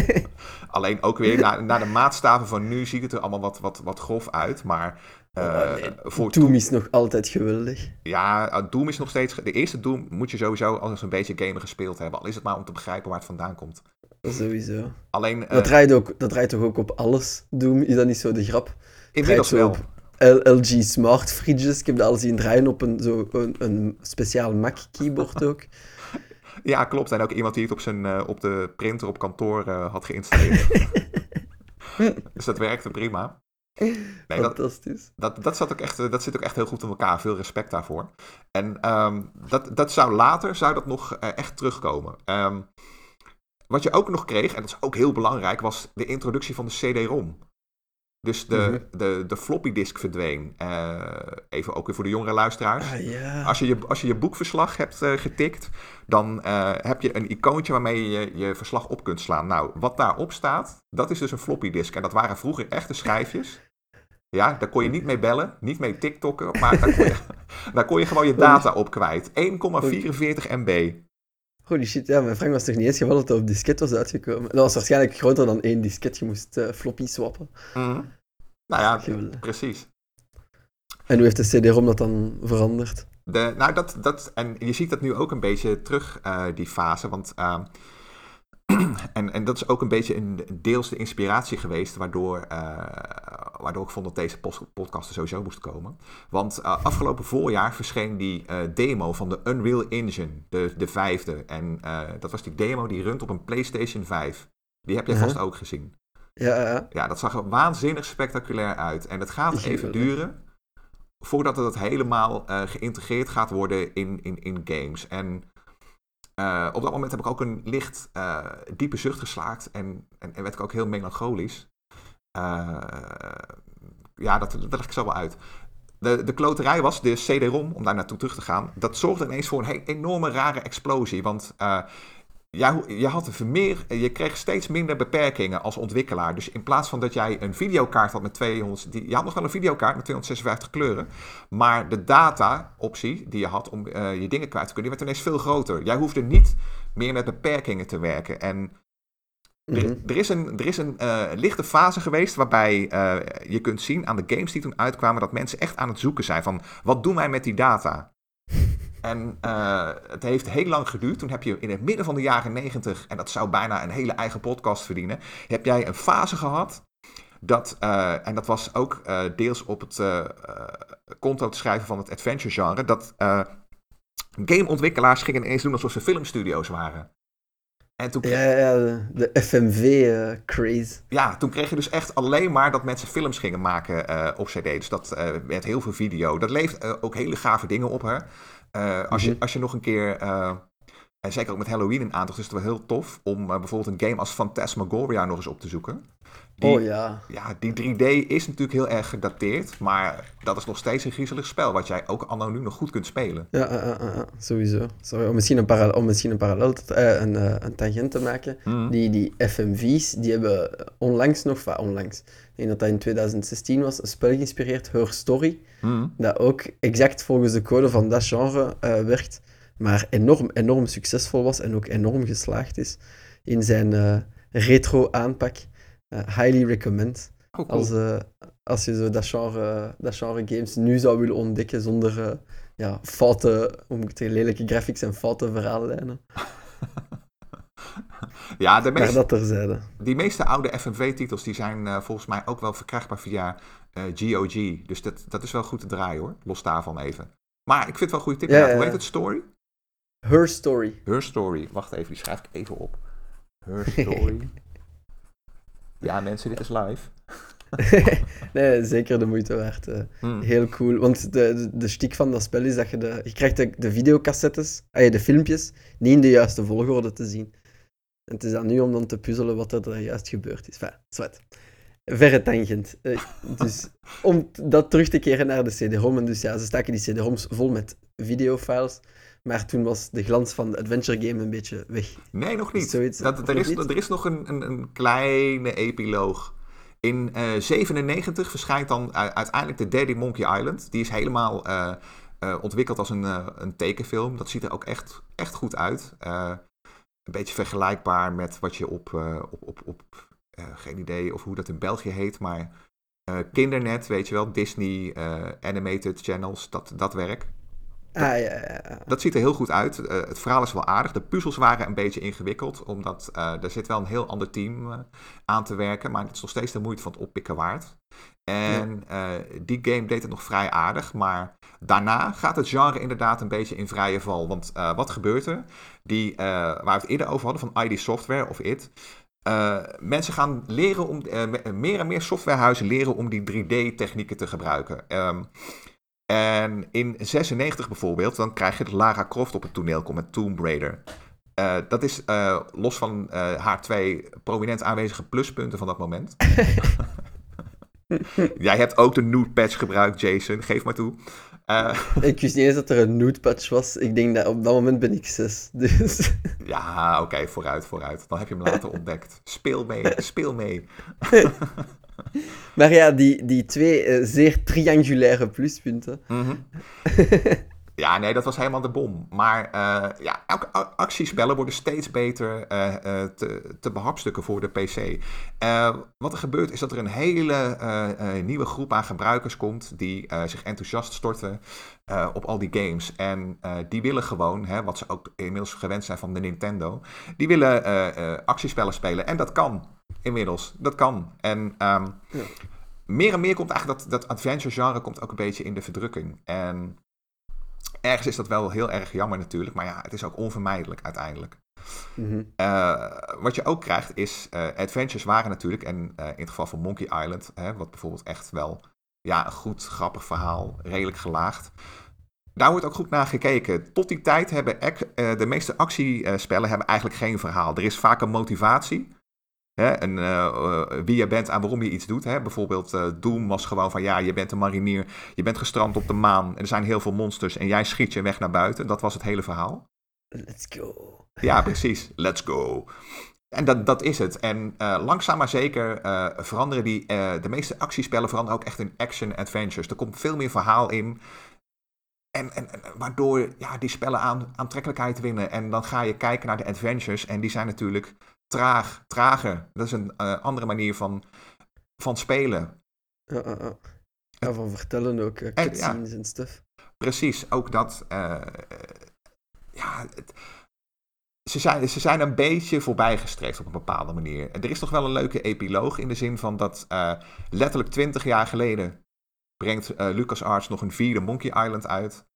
[laughs] Alleen ook weer, naar, naar de maatstaven van nu ziet het er allemaal wat, wat, wat grof uit, maar... Uh, oh, nee. voor Doom is nog altijd geweldig. Ja, eh, Doom is nog steeds... De eerste Doom moet je sowieso als een beetje gamer gespeeld hebben, al is het maar om te begrijpen waar het vandaan komt. Sowieso. Alleen... Uh, dat, draait ook, dat draait toch ook op alles, Doom? Is dat niet zo de grap? Inmiddels wel. Op LG Smart Fridges. Ik heb dat al zien draaien op een, zo, een, een speciaal Mac keyboard ook. [laughs] Ja, klopt. En ook iemand die het op, zijn, uh, op de printer op kantoor uh, had geïnstalleerd. [laughs] dus dat werkte prima. Nee, Fantastisch. Dat, dat, dat, zat ook echt, dat zit ook echt heel goed in elkaar. Veel respect daarvoor. En um, dat, dat zou later zou dat nog uh, echt terugkomen. Um, wat je ook nog kreeg, en dat is ook heel belangrijk, was de introductie van de CD-ROM. Dus de, mhm. de, de floppy disk verdween. even ook weer voor de jongere luisteraars. Ah, als, je je, als je je boekverslag hebt getikt, dan heb je een icoontje waarmee je je verslag op kunt slaan. Nou, wat daarop staat, dat is dus een floppy disk. En dat waren vroeger echte schijfjes. Ja, daar kon je niet mee bellen, niet mee TikTokken, maar daar kon je, [laughs] daar kon je gewoon je data op kwijt. 1,44 MB. Holy shit, ja, mijn vraag was toch niet eens geweldig dat het op disket was uitgekomen. Dat was waarschijnlijk groter dan één disket, je moest uh, floppy swappen. Mm. Nou ja, precies. En hoe heeft de CD-ROM dat dan veranderd? De, nou, dat, dat, en je ziet dat nu ook een beetje terug, uh, die fase, want... Uh, [clears throat] en, en dat is ook een beetje een, deels de inspiratie geweest waardoor, uh, waardoor ik vond dat deze podcast er sowieso moest komen. Want uh, afgelopen voorjaar verscheen die uh, demo van de Unreal Engine, de, de vijfde. En dat was die demo die runt op een PlayStation 5. Die heb jij -huh. vast ook gezien. Ja, ja. ja, dat zag er waanzinnig spectaculair uit. En het gaat even duren voordat het helemaal geïntegreerd gaat worden in, in, in games. En uh, op dat moment heb ik ook een licht uh, diepe zucht geslaakt en, en, en, werd ik ook heel melancholisch. Uh, ja, dat, dat leg ik zo wel uit. De, de kloterij was de CD-ROM, om daar naartoe terug te gaan. Dat zorgde ineens voor een enorme rare explosie. Want ja, je, had meer, je kreeg steeds minder beperkingen als ontwikkelaar. Dus in plaats van dat jij een videokaart had met 200... Die, je had nog wel een videokaart met 256 kleuren. Maar de data-optie die je had om uh, je dingen kwijt te kunnen... die werd ineens veel groter. Jij hoefde niet meer met beperkingen te werken. En er, mhm. er, is een, er is een uh, lichte fase geweest waarbij uh, je kunt zien aan de games die toen uitkwamen... dat mensen echt aan het zoeken zijn van... wat doen wij met die data? En uh, het heeft heel lang geduurd. Toen heb je in het midden van de jaren negentig, en dat zou bijna een hele eigen podcast verdienen, heb jij een fase gehad. Dat, uh, en dat was ook uh, deels op het konto te schrijven van het adventure genre. Dat gameontwikkelaars gingen ineens doen alsof ze filmstudio's waren. En toen ja, ja, de, FMV-craze. ja, toen kreeg je dus echt alleen maar dat mensen films gingen maken op CD. Dus dat werd heel veel video. Dat leeft ook hele gave dingen op, hè. Uh, als, je, mhm. als je nog een keer, uh, en zeker ook met Halloween in aandacht, is het wel heel tof om uh, bijvoorbeeld een game als Phantasmagoria nog eens op te zoeken. Die, oh ja. Ja, die 3D is natuurlijk heel erg gedateerd, maar dat is nog steeds een griezelig spel, wat jij ook anno nu nog goed kunt spelen. Ja, sowieso. Sorry, om misschien een parallel, om misschien een, parallel te, een, een tangent te maken. Mhm. Die, die FMV's, die hebben onlangs nog, onlangs, ik denk dat dat in 2016 was, een spel geïnspireerd, Her Story. Mm. Dat ook exact volgens de code van dat genre uh, werkt, maar enorm, enorm succesvol was en ook enorm geslaagd is in zijn uh, retro aanpak. Uh, highly recommend. Oh, cool. als, als je zo dat genre, dat genre games nu zou willen ontdekken zonder ja, foute, hoe moet ik zeggen, lelijke graphics en foute verhaallijnen. [laughs] ja, de meeste, dat terzijde. Die meeste oude FMV-titels die zijn volgens mij ook wel verkrijgbaar via GOG. Dus dat, dat is wel goed te draaien hoor. Los daarvan even. Maar ik vind het wel een goede tip. Ja, Hoe heet het? Story? Her Story. Her Story. Wacht even, die schrijf ik even op. Her [laughs] Story. ja, mensen, dit is live. [laughs] nee, zeker de moeite waard. Uh, hmm. Heel cool. Want de, de, de stiek van dat spel is dat je de... Je krijgt de, de videocassettes, ah, de filmpjes, niet in de juiste volgorde te zien. En het is dan nu om dan te puzzelen wat er juist gebeurd is. Enfin, zwart. Verre tangent. Uh, [laughs] dus om dat terug te keren naar de CD-ROM. Dus ja, ze staken die CD-ROMs vol met videofiles. Maar toen was de glans van de adventure game een beetje weg. Nee, nog niet. Zoiets, dat, er, is, er is nog een, een, een kleine epiloog. In 1997 uh, verschijnt dan uiteindelijk de Daddy Monkey Island. Die is helemaal uh, uh, ontwikkeld als een, een tekenfilm. Dat ziet er ook echt, echt goed uit een beetje vergelijkbaar met wat je op, op, op, op geen idee of hoe dat in België heet, maar Kindernet, weet je wel, Disney Animated Channels, dat, dat werk. Ah, ja. Dat ziet er heel goed uit. het verhaal is wel aardig. De puzzels waren een beetje ingewikkeld, omdat er zit wel een heel ander team aan te werken, maar het is nog steeds de moeite van het oppikken waard. En die game deed het nog vrij aardig, maar Daarna gaat het genre inderdaad een beetje in vrije val. Want uh, wat gebeurt er? Die, uh, waar we het eerder over hadden, van ID Software of IT. Uh, mensen gaan leren om, meer en meer softwarehuizen leren om die 3D-technieken te gebruiken. Um, en in 96 bijvoorbeeld, dan krijg je dat Lara Croft op het toneel komt met Tomb Raider. Uh, dat is uh, los van uh, haar twee prominent aanwezige pluspunten van dat moment. [laughs] Jij hebt ook de nude patch gebruikt, Jason. Geef maar toe. [laughs] Ik wist niet eens dat er een nude patch was. Ik denk dat op dat moment ben ik zes. [laughs] Dus. Ja, oké, vooruit, vooruit. Dan heb je hem later ontdekt. Speel mee, speel mee. Maar ja, die, die twee uh, zeer triangulaire pluspunten. Mm [laughs] Ja, nee, dat was helemaal de bom. Maar uh, ja, elke actiespellen worden steeds beter uh, uh, te, te behapstukken voor de PC. wat er gebeurt is dat er een hele nieuwe groep aan gebruikers komt die zich enthousiast storten op al die games. En die willen gewoon, hè, wat ze ook inmiddels gewend zijn van de Nintendo, die willen actiespellen spelen. En dat kan inmiddels. Dat kan. En um, ja. meer en meer komt eigenlijk dat, dat adventure genre komt ook een beetje in de verdrukking. En ergens is dat wel heel erg jammer natuurlijk, maar ja, het is ook onvermijdelijk uiteindelijk. Mhm. Eh, wat je ook krijgt is, uh, adventures waren natuurlijk, en uh, in het geval van Monkey Island, hè, wat bijvoorbeeld echt wel ja, een goed, grappig verhaal, redelijk gelaagd. Daar wordt ook goed naar gekeken. Tot die tijd hebben de meeste actiespellen hebben eigenlijk geen verhaal. Er is vaak een motivatie. Hè, en uh, wie je bent en waarom je iets doet. Hè. Bijvoorbeeld uh, Doom was gewoon van ja, je bent een marinier, je bent gestrand op de maan en er zijn heel veel monsters en jij schiet je weg naar buiten. Dat was het hele verhaal. Let's go. Ja, precies. Let's go. En dat, dat is het. En uh, langzaam maar zeker veranderen die, de meeste actiespellen veranderen ook echt in action-adventures. Er komt veel meer verhaal in. En, en, waardoor ja, die spellen aan, aantrekkelijkheid winnen. En dan ga je kijken naar de adventures. En die zijn natuurlijk traag, trager. Dat is een uh, andere manier van, van spelen. Ja, uh, ja, van vertellen ook, uh, cutscenes en, en stuff. Precies, ook dat. ja, het, ze, zijn, ze zijn een beetje voorbijgestreefd op een bepaalde manier. Er is toch wel een leuke epiloog in de zin van dat letterlijk twintig jaar geleden brengt LucasArts nog een vierde Monkey Island uit.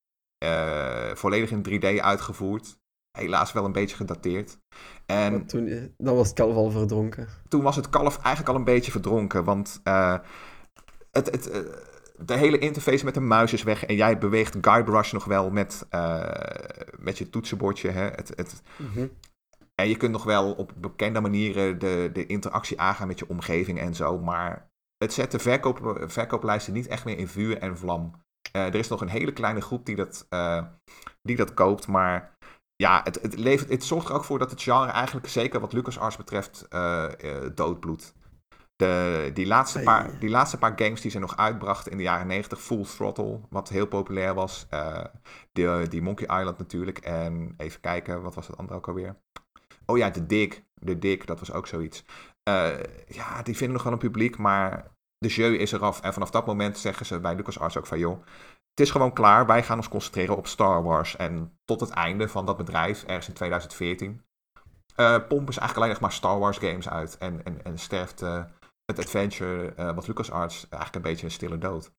volledig in 3D uitgevoerd helaas wel een beetje gedateerd. En toen, eh, dan was het kalf al verdronken. Toen was het kalf eigenlijk al een beetje verdronken, want uh, het, het, uh, de hele interface met de muis is weg en jij beweegt Guybrush nog wel met, uh, met je toetsenbordje. Hè? Het, het, mm -hmm. En je kunt nog wel op bekende manieren de, de interactie aangaan met je omgeving en zo, maar het zet de verkoop, verkooplijsten niet echt meer in vuur en vlam. er is nog een hele kleine groep die dat, die dat koopt, maar ja, het, het, levert, het zorgt er ook voor dat het genre eigenlijk, zeker wat LucasArts betreft, uh, uh, doodbloedt. De, die, laatste paar, die laatste paar games die ze nog uitbrachten in de jaren 90, Full Throttle, wat heel populair was. Uh, die, die Monkey Island natuurlijk. En even kijken, wat was het andere ook alweer? Oh ja, de Dig. De Dig, dat was ook zoiets. ja, die vinden nog wel een publiek, maar de jeu is eraf. En vanaf dat moment zeggen ze bij LucasArts ook van, joh, het is gewoon klaar. Wij gaan ons concentreren op Star Wars. En tot het einde van dat bedrijf, ergens in 2014, uh, eh, pompen ze eigenlijk alleen nog maar Star Wars games uit. En, en, en sterft uh, het adventure uh, wat LucasArts eigenlijk een beetje een stille dood.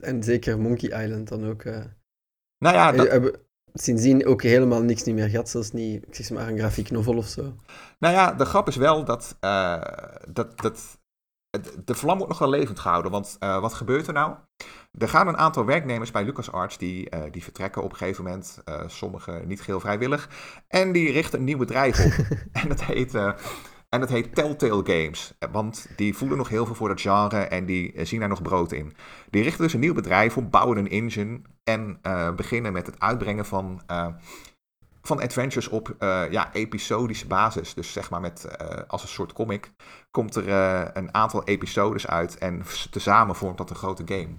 En zeker Monkey Island dan ook. Nou ja, dat... hebben sindsdien ook helemaal niks niet meer gehad, zelfs niet, ik zeg maar, een grafiek novel of zo. Nou ja, de grap is wel dat, dat, dat de vlam wordt nog wel levend gehouden. Want uh, wat gebeurt er nou? Er gaan een aantal werknemers bij LucasArts die, uh, die vertrekken op een gegeven moment. Uh, sommigen niet geheel vrijwillig. En die richten een nieuw bedrijf op. [laughs] en dat heet. en dat heet Telltale Games. Want die voelen nog heel veel voor dat genre en die zien daar nog brood in. Die richten dus een nieuw bedrijf op, bouwen een engine en beginnen met het uitbrengen van van adventures op uh, ja, episodische basis. Dus zeg maar met, uh, als een soort comic komt er uh, een aantal episodes uit en tezamen vormt dat een grote game.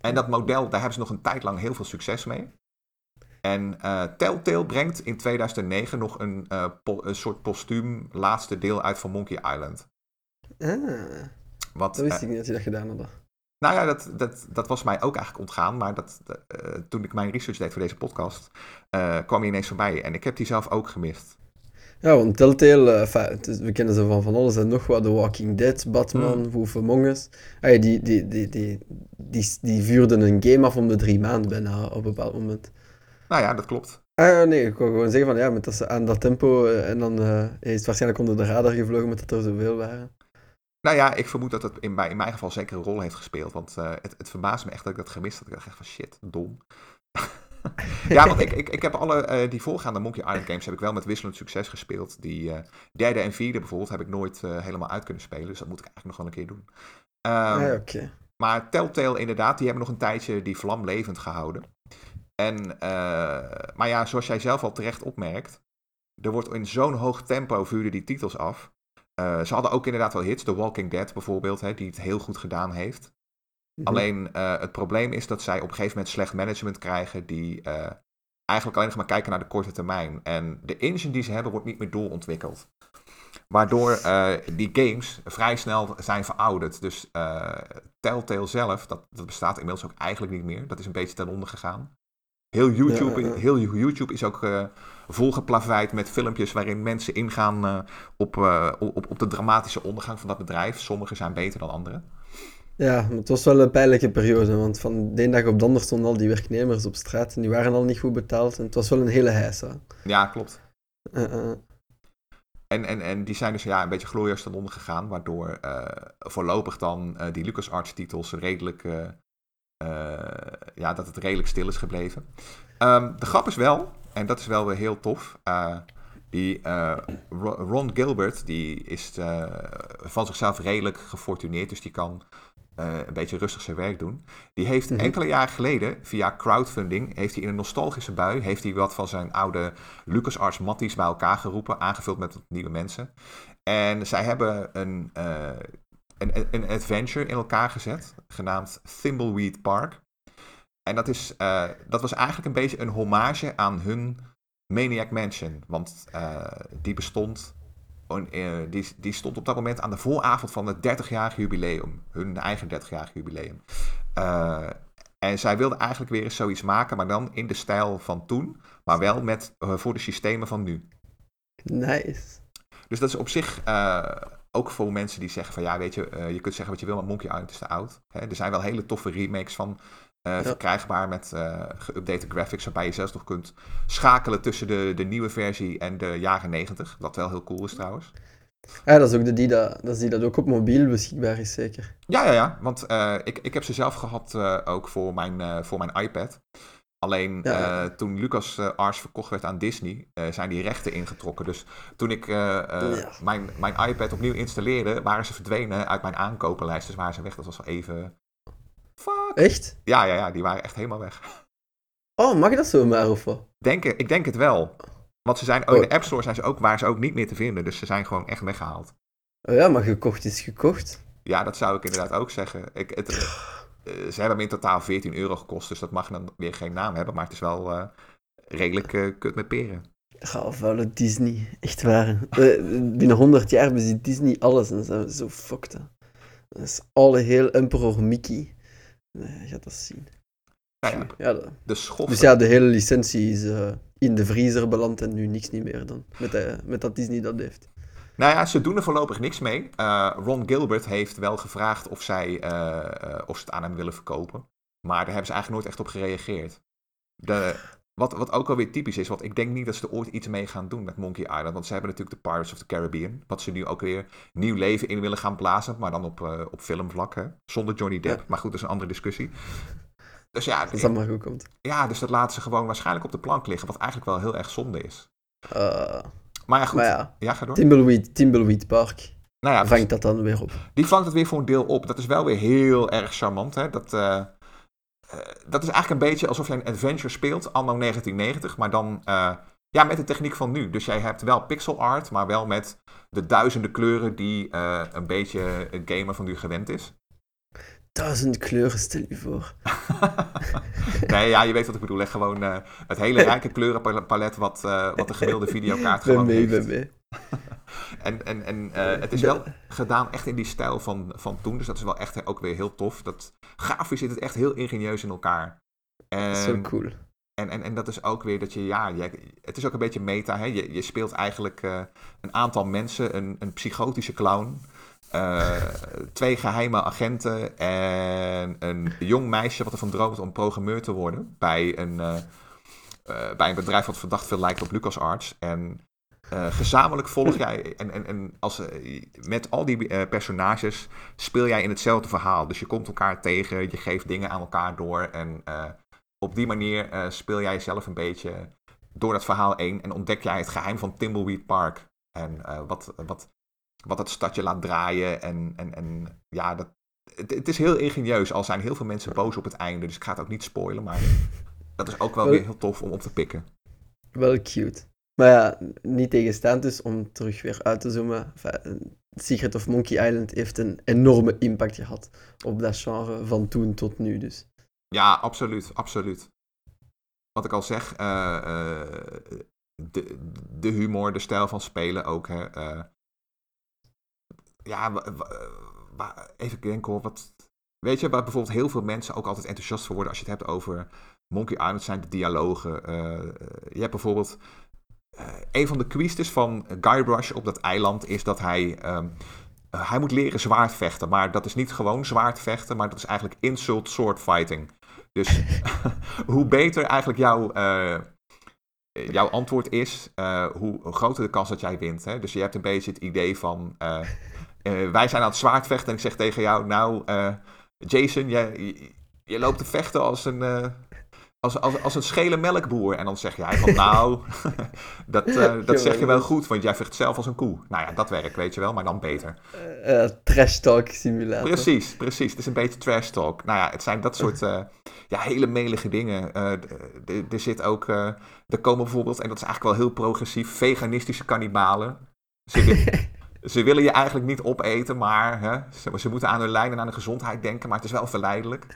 En dat model, daar hebben ze nog een tijd lang heel veel succes mee. En Telltale brengt in 2009 nog een, een soort postuum laatste deel uit van Monkey Island. Ah, Wat, dat wist ik niet dat je dat gedaan had. Nou ja, dat, dat, dat was mij ook eigenlijk ontgaan. Maar dat, uh, toen ik mijn research deed voor deze podcast, uh, kwam hij ineens voorbij. En ik heb die zelf ook gemist. Ja, want Telltale, uh, we kennen ze van van alles en nog wat. The Walking Dead, Batman, mm. Wolf Among Us. die, die, die, die, die, die vuurden een game af om de drie maanden bijna op een bepaald moment. Nou ja, dat klopt. Ah, nee, ik wil gewoon zeggen van ja, met dat ze aan dat tempo en dan is het waarschijnlijk onder de radar gevlogen met dat er zoveel waren. Nou ja, ik vermoed dat het in, in mijn geval zeker een rol heeft gespeeld. Want uh, het, het verbaast me echt dat ik dat gemist had. Ik dacht echt van shit, dom. [laughs] ja, want ik, ik, ik heb alle die voorgaande Monkey Island games heb ik wel met wisselend succes gespeeld. Die derde en vierde bijvoorbeeld heb ik nooit helemaal uit kunnen spelen. Dus dat moet ik eigenlijk nog wel een keer doen. Um, ja, oké. Maar Telltale inderdaad, die hebben nog een tijdje die vlam levend gehouden. En, maar ja, zoals jij zelf al terecht opmerkt, er wordt in zo'n hoog tempo vuurden die titels af. Uh, ze hadden ook inderdaad wel hits, The Walking Dead bijvoorbeeld, hè, die het heel goed gedaan heeft. Mhm. Alleen uh, het probleem is dat zij op een gegeven moment slecht management krijgen, die uh, eigenlijk alleen nog maar kijken naar de korte termijn. En de engine die ze hebben wordt niet meer doorontwikkeld. Waardoor die games vrij snel zijn verouderd. Dus Telltale zelf, dat, dat bestaat inmiddels ook eigenlijk niet meer. Dat is een beetje ten onder gegaan. Heel YouTube, heel YouTube is ook volgeplaveid met filmpjes waarin mensen ingaan uh, op, uh, op, op de dramatische ondergang van dat bedrijf. Sommige zijn beter dan andere. Ja, het was wel een pijnlijke periode, want van de ene dag op de andere stonden al die werknemers op straat en die waren al niet goed betaald. En het was wel een hele heisa. Ja, klopt. En, en, en die zijn dus ja, een beetje glorieus ten onder gegaan, waardoor voorlopig dan die LucasArts titels redelijk eh, ja, dat het redelijk stil is gebleven. Ehm, de grap is wel, en dat is wel weer heel tof. Uh, die uh, Ron Gilbert, die is van zichzelf redelijk gefortuneerd, dus die kan een beetje rustig zijn werk doen. Die heeft mhm. enkele jaren geleden via crowdfunding, heeft hij in een nostalgische bui, heeft hij wat van zijn oude LucasArts matties bij elkaar geroepen, aangevuld met nieuwe mensen. En zij hebben een een, een adventure in elkaar gezet, genaamd Thimbleweed Park. En dat, is, uh, dat was eigenlijk een beetje een hommage aan hun Maniac Mansion. Want uh, die bestond, uh, die, die stond op dat moment aan de vooravond van het 30-jarig jubileum. Hun eigen 30-jarig jubileum. en zij wilden eigenlijk weer eens zoiets maken, maar dan in de stijl van toen. Maar wel met, voor de systemen van nu. Nice. Dus dat is op zich ook voor mensen die zeggen van ja, weet je, uh, je kunt zeggen wat je wil, maar Monkey Island is te oud. Hè? Er zijn wel hele toffe remakes van uh, verkrijgbaar met uh, geüpdate graphics, waarbij je zelfs nog kunt schakelen tussen de, de nieuwe versie en de jaren 90. Wat wel heel cool is trouwens. Ja, dat is ook de die dat, dat, is die dat ook op mobiel beschikbaar is, zeker. Ja, ja, ja. Want ik, ik heb ze zelf gehad ook voor mijn, voor mijn iPad. Alleen eh, toen Lucas uh, Ars verkocht werd aan Disney, uh, zijn die rechten ingetrokken. Dus toen ik mijn, mijn iPad opnieuw installeerde, waren ze verdwenen uit mijn aankopenlijst. Dus waren ze weg. Dat was wel even. Fuck. Echt? Ja, ja, ja, die waren echt helemaal weg. Oh, mag je dat zo maar of wat? Denk, ik denk het wel. Want ze zijn, oh, in de App Store zijn ze ook, waar ze ook niet meer te vinden. Dus ze zijn gewoon echt weggehaald. Oh ja, maar gekocht is gekocht. Ja, dat zou ik inderdaad ook zeggen. Ik, het, eh, ze hebben hem in totaal 14 euro gekost, dus dat mag dan weer geen naam hebben. Maar het is wel uh, redelijk uh, kut met peren. Vuile Disney, echt waar. binnen 100 jaar bezit Disney alles en zijn zo fucked. Dat is alle heel Emperor Mickey. Je gaat dat zien. Ja, de, de Dus ja, de hele licentie is in de vriezer beland en nu niks niet meer dan. Met, met dat Disney dat heeft. Nou ja, ze doen er voorlopig niks mee. Uh, Ron Gilbert heeft wel gevraagd of, zij, of ze het aan hem willen verkopen. Maar daar hebben ze eigenlijk nooit echt op gereageerd. De, wat, wat ook alweer typisch is, want ik denk niet dat ze er ooit iets mee gaan doen met Monkey Island. Want ze hebben natuurlijk de Pirates of the Caribbean. Wat ze nu ook weer nieuw leven in willen gaan blazen. Maar dan op, uh, op filmvlak, hè? Zonder Johnny Depp. Maar goed, dat is een andere discussie. Dus ja, dat dat maar goed komt. Ja, dus dat laten ze gewoon waarschijnlijk op de plank liggen. Wat eigenlijk wel heel erg zonde is. Uh, maar ja, goed. ja, ja ga door. Timbleweed, Timbleweed Park. Nou ja, vangt dat dan weer op. Die vangt het weer voor een deel op. Dat is wel weer heel erg charmant. Hè? Dat, uh, uh, dat is eigenlijk een beetje alsof je een adventure speelt, anno 1990, maar dan uh, ja, met de techniek van nu. Dus jij hebt wel pixel art, maar wel met de duizenden kleuren die een beetje een gamer van nu gewend is. Duizend kleuren, stel je voor. [laughs] nee, ja, je weet wat ik bedoel. Echt gewoon het hele rijke kleurenpalet wat, wat de gemiddelde [laughs] videokaart gewoon mee, heeft. Mee. En en, en uh, het is wel gedaan echt in die stijl van, van toen. Dus dat is wel echt ook weer heel tof. Dat, grafisch zit het echt heel ingenieus in elkaar. En, Zo cool. En, en, en dat is ook weer dat je, ja, je, het is ook een beetje meta. Hè? Je, je speelt eigenlijk een aantal mensen, een, een psychotische clown uh, [laughs] twee geheime agenten en een jong meisje wat ervan droomt om programmeur te worden bij een, uh, uh, bij een bedrijf wat verdacht veel lijkt op LucasArts. En gezamenlijk volg jij en, en, en als, met al die personages speel jij in hetzelfde verhaal. Dus je komt elkaar tegen, je geeft dingen aan elkaar door en op die manier speel jij jezelf een beetje door dat verhaal heen en ontdek jij het geheim van Timbleweed Park. En wat, wat, wat het stadje laat draaien. En, en, en ja, dat, het, het, is heel ingenieus. Al zijn heel veel mensen boos op het einde, dus ik ga het ook niet spoilen. Maar dat is ook wel weer heel tof om op te pikken. Wel cute. Maar ja, niet tegenstaand dus, om terug weer uit te zoomen. Secret of Monkey Island heeft een enorme impact gehad op dat genre van toen tot nu dus. Ja, absoluut, absoluut. Wat ik al zeg, uh, uh, de, de humor, de stijl van spelen ook. Hè, uh, ja, even denken hoor, wat... Weet je, waar bijvoorbeeld heel veel mensen ook altijd enthousiast voor worden als je het hebt over Monkey Island, zijn de dialogen. je hebt bijvoorbeeld een van de quizes van Guybrush op dat eiland is dat hij, ehm, eh, hij moet leren zwaardvechten. Maar dat is niet gewoon zwaardvechten, maar dat is eigenlijk insult sword fighting. Dus [laughs] hoe beter eigenlijk jouw, uh, jouw antwoord is, hoe groter de kans dat jij wint. Hè? Dus je hebt een beetje het idee van, wij zijn aan het zwaardvechten en ik zeg tegen jou, nou Jason, je, je loopt te vechten als een als, als, als een schele melkboer. En dan zeg jij van nou, [laughs] dat, uh, dat zeg je wel goed, want jij vecht zelf als een koe. Nou ja, dat werkt, weet je wel, maar dan beter. Uh, trash talk simulator. Precies, precies. Het is een beetje trash talk. Nou ja, het zijn dat soort uh, [laughs] ja, hele melige dingen. er zit ook, er komen bijvoorbeeld, en dat is eigenlijk wel heel progressief, veganistische kannibalen. Ze, [laughs] ze willen je eigenlijk niet opeten, maar hè, ze, ze moeten aan hun lijn en aan de gezondheid denken, maar het is wel verleidelijk.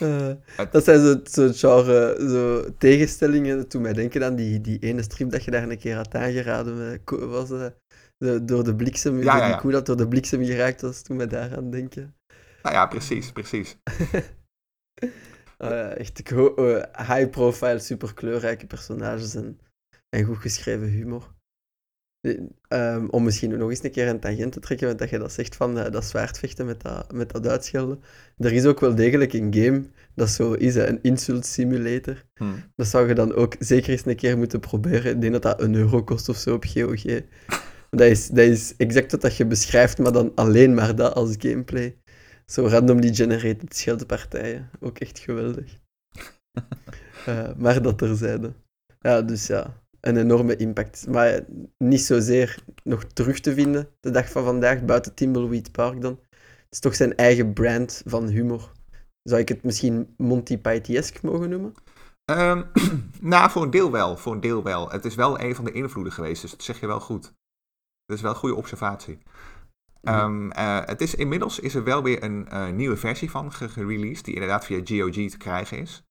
Uh, dat zijn zo'n zo genre zo tegenstellingen. Dat doet mij denken aan die, die ene strip dat je daar een keer had aangeraden. Was, uh, de, door de bliksem, ja, ja, ja. die dat door de bliksem geraakt was, toen mij daar aan denken. Nou ja, precies, precies. [laughs] uh, echt uh, high profile, super kleurrijke personages en, en goed geschreven humor. Um, om misschien nog eens een keer een tangent te trekken, want dat je dat zegt van uh, dat zwaardvechten met dat, met dat uitschelden. Er is ook wel degelijk een game dat zo is, een insult simulator. Hmm. Dat zou je dan ook zeker eens een keer moeten proberen. Ik denk dat dat een euro kost of zo op GOG. [laughs] Dat is, dat is exact wat dat je beschrijft, maar dan alleen maar dat als gameplay. Zo randomly generated scheldpartijen. Ook echt geweldig. uh, [laughs] maar dat terzijde. Ja, dus ja, een enorme impact. Maar niet zozeer nog terug te vinden de dag van vandaag, buiten Timbleweed Park dan. Het is toch zijn eigen brand van humor. Zou ik het misschien Monty Pythiesk mogen noemen? Um, [clears throat] nou, voor een deel wel. Voor een deel wel. Het is wel een van de invloeden geweest, dus dat zeg je wel goed. Dat is wel een goede observatie. Um, uh, het is, inmiddels is er wel weer een uh, nieuwe versie van gereleased, die inderdaad via GOG te krijgen is.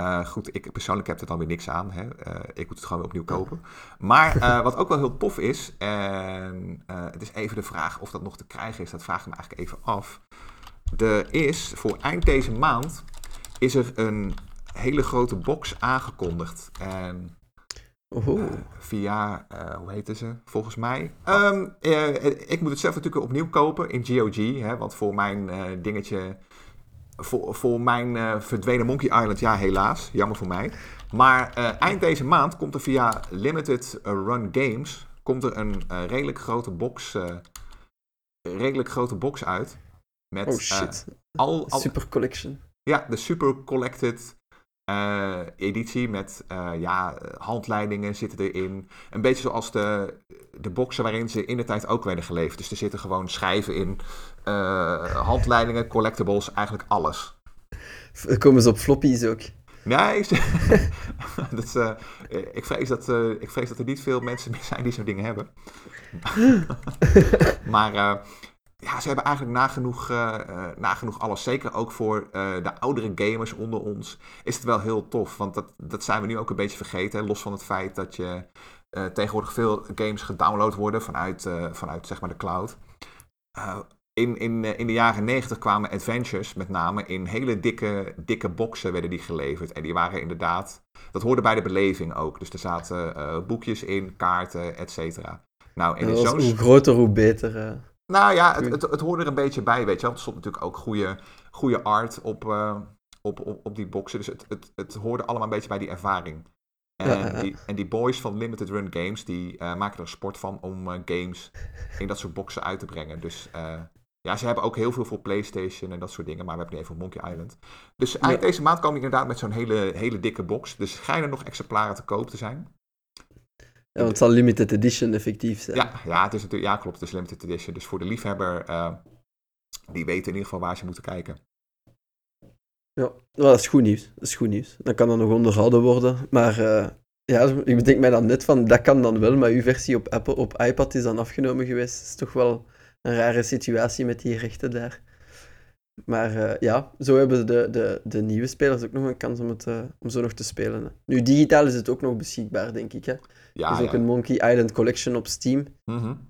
Uh, goed, ik persoonlijk heb er dan weer niks aan. Hè. Uh, ik moet het gewoon weer opnieuw kopen. Maar uh, wat ook wel heel tof is, en het is even de vraag of dat nog te krijgen is, dat vraag ik me eigenlijk even af. Er is voor eind deze maand is er een hele grote box aangekondigd. En via, hoe heette ze, volgens mij. Um, ik moet het zelf natuurlijk opnieuw kopen in GOG, hè, want voor mijn dingetje voor, voor mijn uh, verdwenen Monkey Island, ja helaas, jammer voor mij. Maar uh, eind deze maand komt er via Limited Run Games komt er een redelijk grote box, redelijk grote box uit. Met, oh shit. al, al, Super Collection. Ja, de Super Collected editie met ja, handleidingen zitten erin. Een beetje zoals de, de boxen waarin ze in de tijd ook werden geleverd. Dus er zitten gewoon schijven in uh, handleidingen, collectibles, eigenlijk alles. Komen ze op floppies ook? Nee, [laughs] dat, uh, ik, vrees dat, uh, ik vrees dat er niet veel mensen meer zijn die zo'n dingen hebben. [laughs] maar ja, ze hebben eigenlijk nagenoeg, nagenoeg alles. Zeker ook voor de oudere gamers onder ons is het wel heel tof. Want dat, dat zijn we nu ook een beetje vergeten. Los van het feit dat je tegenwoordig veel games gedownload worden vanuit, vanuit zeg maar de cloud in, in, eh, in de jaren 90 kwamen adventures met name in hele dikke, dikke boxen werden die geleverd. En die waren inderdaad, dat hoorde bij de beleving ook. Dus er zaten boekjes in, kaarten, et cetera. Nou, en zo'n... Hoe groter, hoe beter. Nou ja, het, het, het, hoorde er een beetje bij, weet je wel. Er stond natuurlijk ook goede, goede art op, uh, op, op, op die boxen. Dus het, het, het hoorde allemaal een beetje bij die ervaring. En, die, en die boys van Limited Run Games, die maken er sport van om games in dat soort boxen uit te brengen. Dus Ja, ze hebben ook heel veel voor PlayStation en dat soort dingen, maar we hebben nu even Monkey Island. Dus deze maand komen inderdaad met zo'n hele, hele dikke box. Dus schijnen nog exemplaren te koop te zijn. Ja, want het zal limited edition effectief zijn. Ja, ja, het is natuurlijk, ja klopt, het is limited edition. Dus voor de liefhebber, uh, die weten in ieder geval waar ze moeten kijken. Ja, dat is goed nieuws. Dat is goed nieuws. Dan kan dat nog onderhouden worden. Maar uh, ja, ik bedenk mij dan net van, dat kan dan wel, maar uw versie op, Apple, op iPad is dan afgenomen geweest. Dat is toch wel een rare situatie met die rechten daar. Maar uh, ja, zo hebben de, de, de nieuwe spelers ook nog een kans om, het, uh, om zo nog te spelen. Hè. Nu, digitaal is het ook nog beschikbaar, denk ik. Hè. Ja, er is ook een Monkey Island Collection op Steam. Mm -hmm.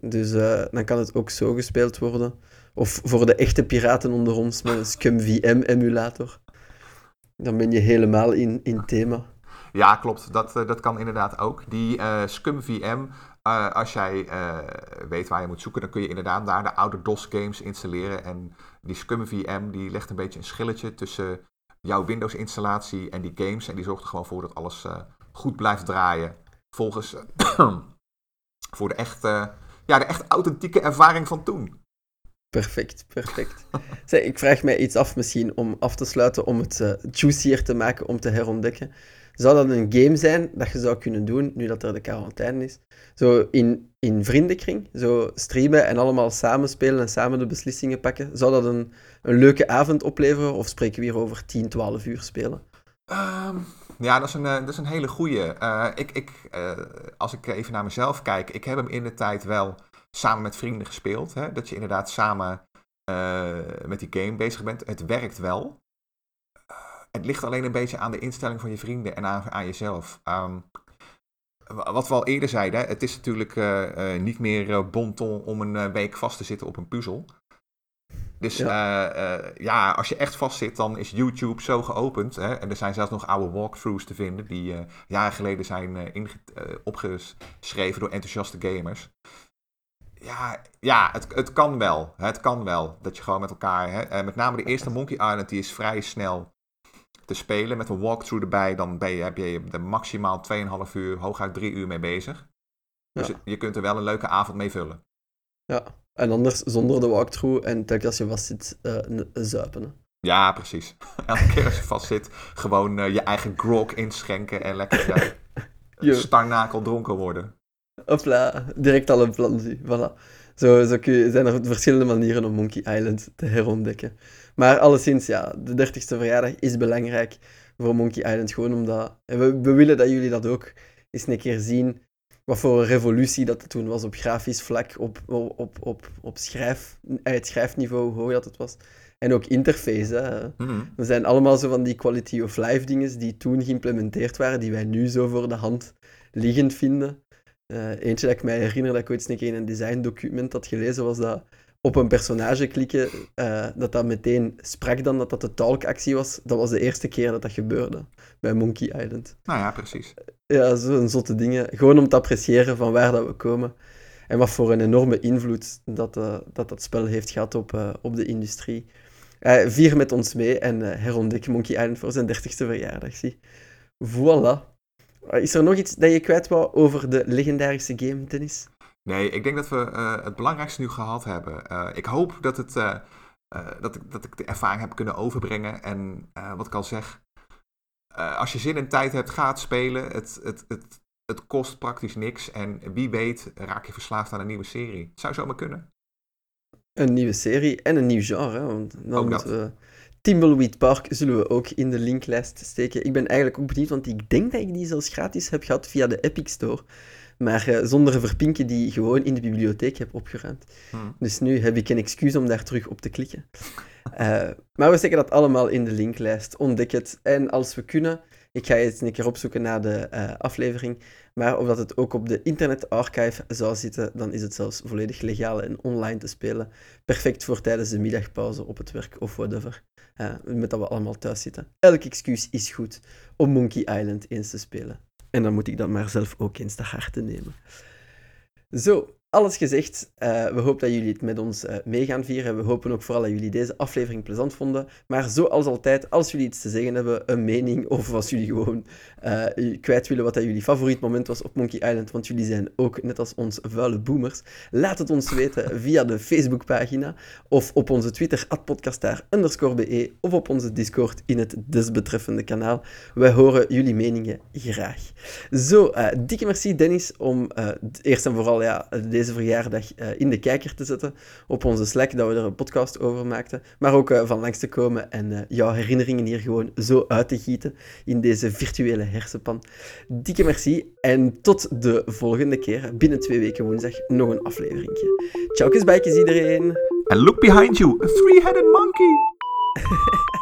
Dus uh, dan kan het ook zo gespeeld worden. Of voor de echte piraten onder ons met een Scum VM-emulator. Dan ben je helemaal in, in thema. Ja, klopt. Dat, dat kan inderdaad ook. Die uh, Scum VM, uh, als jij uh, weet waar je moet zoeken, dan kun je inderdaad daar de oude DOS-games installeren. En die Scum VM die legt een beetje een schilletje tussen jouw Windows-installatie en die games. En die zorgt er gewoon voor dat alles goed blijft draaien. Volgens [clears throat] voor de echte, ja, de echt authentieke ervaring van toen. Perfect, perfect. [laughs] Zeg, ik vraag mij iets af misschien om af te sluiten, om het juicier te maken, om te herontdekken. Zou dat een game zijn dat je zou kunnen doen, nu dat er de quarantaine is? Zo in, in vriendenkring, zo streamen en allemaal samen spelen en samen de beslissingen pakken. Zou dat een, een leuke avond opleveren of spreken we hier over 10, 12 uur spelen? Um, ja, dat is een, dat is een hele goeie. Uh, ik, ik, uh, als ik even naar mezelf kijk, ik heb hem in de tijd wel samen met vrienden gespeeld. Hè? Dat je inderdaad samen met die game bezig bent. Het werkt wel. Het ligt alleen een beetje aan de instelling van je vrienden en aan, aan jezelf. Um, wat we al eerder zeiden, het is natuurlijk uh, uh, niet meer uh, bonton om een week vast te zitten op een puzzel. Dus ja. ja. als je echt vast zit, dan is YouTube zo geopend. Hè? En er zijn zelfs nog oude walkthroughs te vinden die jaren geleden zijn opgeschreven door enthousiaste gamers. Ja, ja het, het kan wel. Het kan wel. Dat je gewoon met elkaar. Hè, met name de eerste Monkey Island, die is vrij snel te spelen met een walkthrough erbij, dan ben je, heb je er maximaal 2,5 uur, hooguit 3 uur mee bezig. Dus ja. je kunt er wel een leuke avond mee vullen. Ja, en anders zonder de walkthrough en telkens als je vast zit, uh, zuipen. Ja, precies. [laughs] Elke keer als je vast zit, gewoon uh, je eigen grog inschenken en lekker ja, [laughs] starnakel dronken worden. Hopla, direct al een plan zie. Voilà. Zo, zo kun je, zijn er verschillende manieren om Monkey Island te herontdekken. Maar alleszins, ja, de 30ste verjaardag is belangrijk voor Monkey Island. Gewoon omdat... we, we willen dat jullie dat ook eens een keer zien. Wat voor een revolutie dat het toen was op grafisch vlak, op, op, op, op schrijf, het schrijfniveau, hoe hoog dat het was. En ook interface. Hè. Mm We zijn allemaal zo van die quality of life dingen die toen geïmplementeerd waren, die wij nu zo voor de hand liggend vinden. Uh, eentje dat ik mij herinner dat ik ooit een keer in een design document had gelezen, was dat op een personage klikken, uh, dat dat meteen sprak dan dat dat de talkactie was. Dat was de eerste keer dat dat gebeurde bij Monkey Island. Nou ja, precies. Ja, zo'n zotte dingen. Gewoon om te appreciëren van waar dat we komen. En wat voor een enorme invloed dat dat, dat spel heeft gehad op, op de industrie. vier met ons mee en herontdek Monkey Island voor zijn 30ste verjaardag. Zie. Voilà. Is er nog iets dat je kwijt wou over de legendarische game, Dennis? Nee, ik denk dat we uh, het belangrijkste nu gehad hebben. Uh, ik hoop dat, het, uh, dat, ik, dat ik de ervaring heb kunnen overbrengen. En wat ik al zeg, als je zin en tijd hebt, ga het spelen. Het, het, het, het kost praktisch niks. En wie weet raak je verslaafd aan een nieuwe serie. Het zou zomaar kunnen. Een nieuwe serie en een nieuw genre. Want dan moeten we... Timbleweed Park zullen we ook in de linklijst steken. Ik ben eigenlijk ook benieuwd, want ik denk dat ik die zelfs gratis heb gehad via de Epic Store. Maar uh, zonder verpinken die gewoon in de bibliotheek heb opgeruimd. Hmm. Dus nu heb ik een excuus om daar terug op te klikken. Uh, maar we steken dat allemaal in de linklijst. Ontdek het. En als we kunnen, ik ga eens een keer opzoeken naar de uh, aflevering. Maar of dat het ook op de Internet Archive zou zitten, dan is het zelfs volledig legaal en online te spelen. Perfect voor tijdens de middagpauze op het werk of whatever. met dat we allemaal thuis zitten. Elk excuus is goed om Monkey Island eens te spelen. En dan moet ik dat maar zelf ook eens te harte nemen. Zo, alles gezegd. Uh, we hopen dat jullie het met ons uh, mee gaan vieren. We hopen ook vooral dat jullie deze aflevering plezant vonden. Maar zoals altijd, als jullie iets te zeggen hebben, een mening, of als jullie gewoon uh, kwijt willen wat dat jullie favoriet moment was op Monkey Island, want jullie zijn ook net als ons vuile boomers, laat het ons weten via de Facebookpagina of op onze Twitter, podcastaar_be of op onze Discord in het desbetreffende kanaal. Wij horen jullie meningen graag. Zo, dikke merci Dennis om eerst en vooral ja, deze verjaardag uh, in de kijker te zetten op onze Slack, dat we er een podcast over maakten. Maar ook uh, van langs te komen en uh, jouw herinneringen hier gewoon zo uit te gieten in deze virtuele hersenpan. Dikke merci en tot de volgende keer. Binnen twee weken woensdag nog een aflevering. Ciao, bijkjes iedereen. And look behind you, a three-headed monkey! [laughs]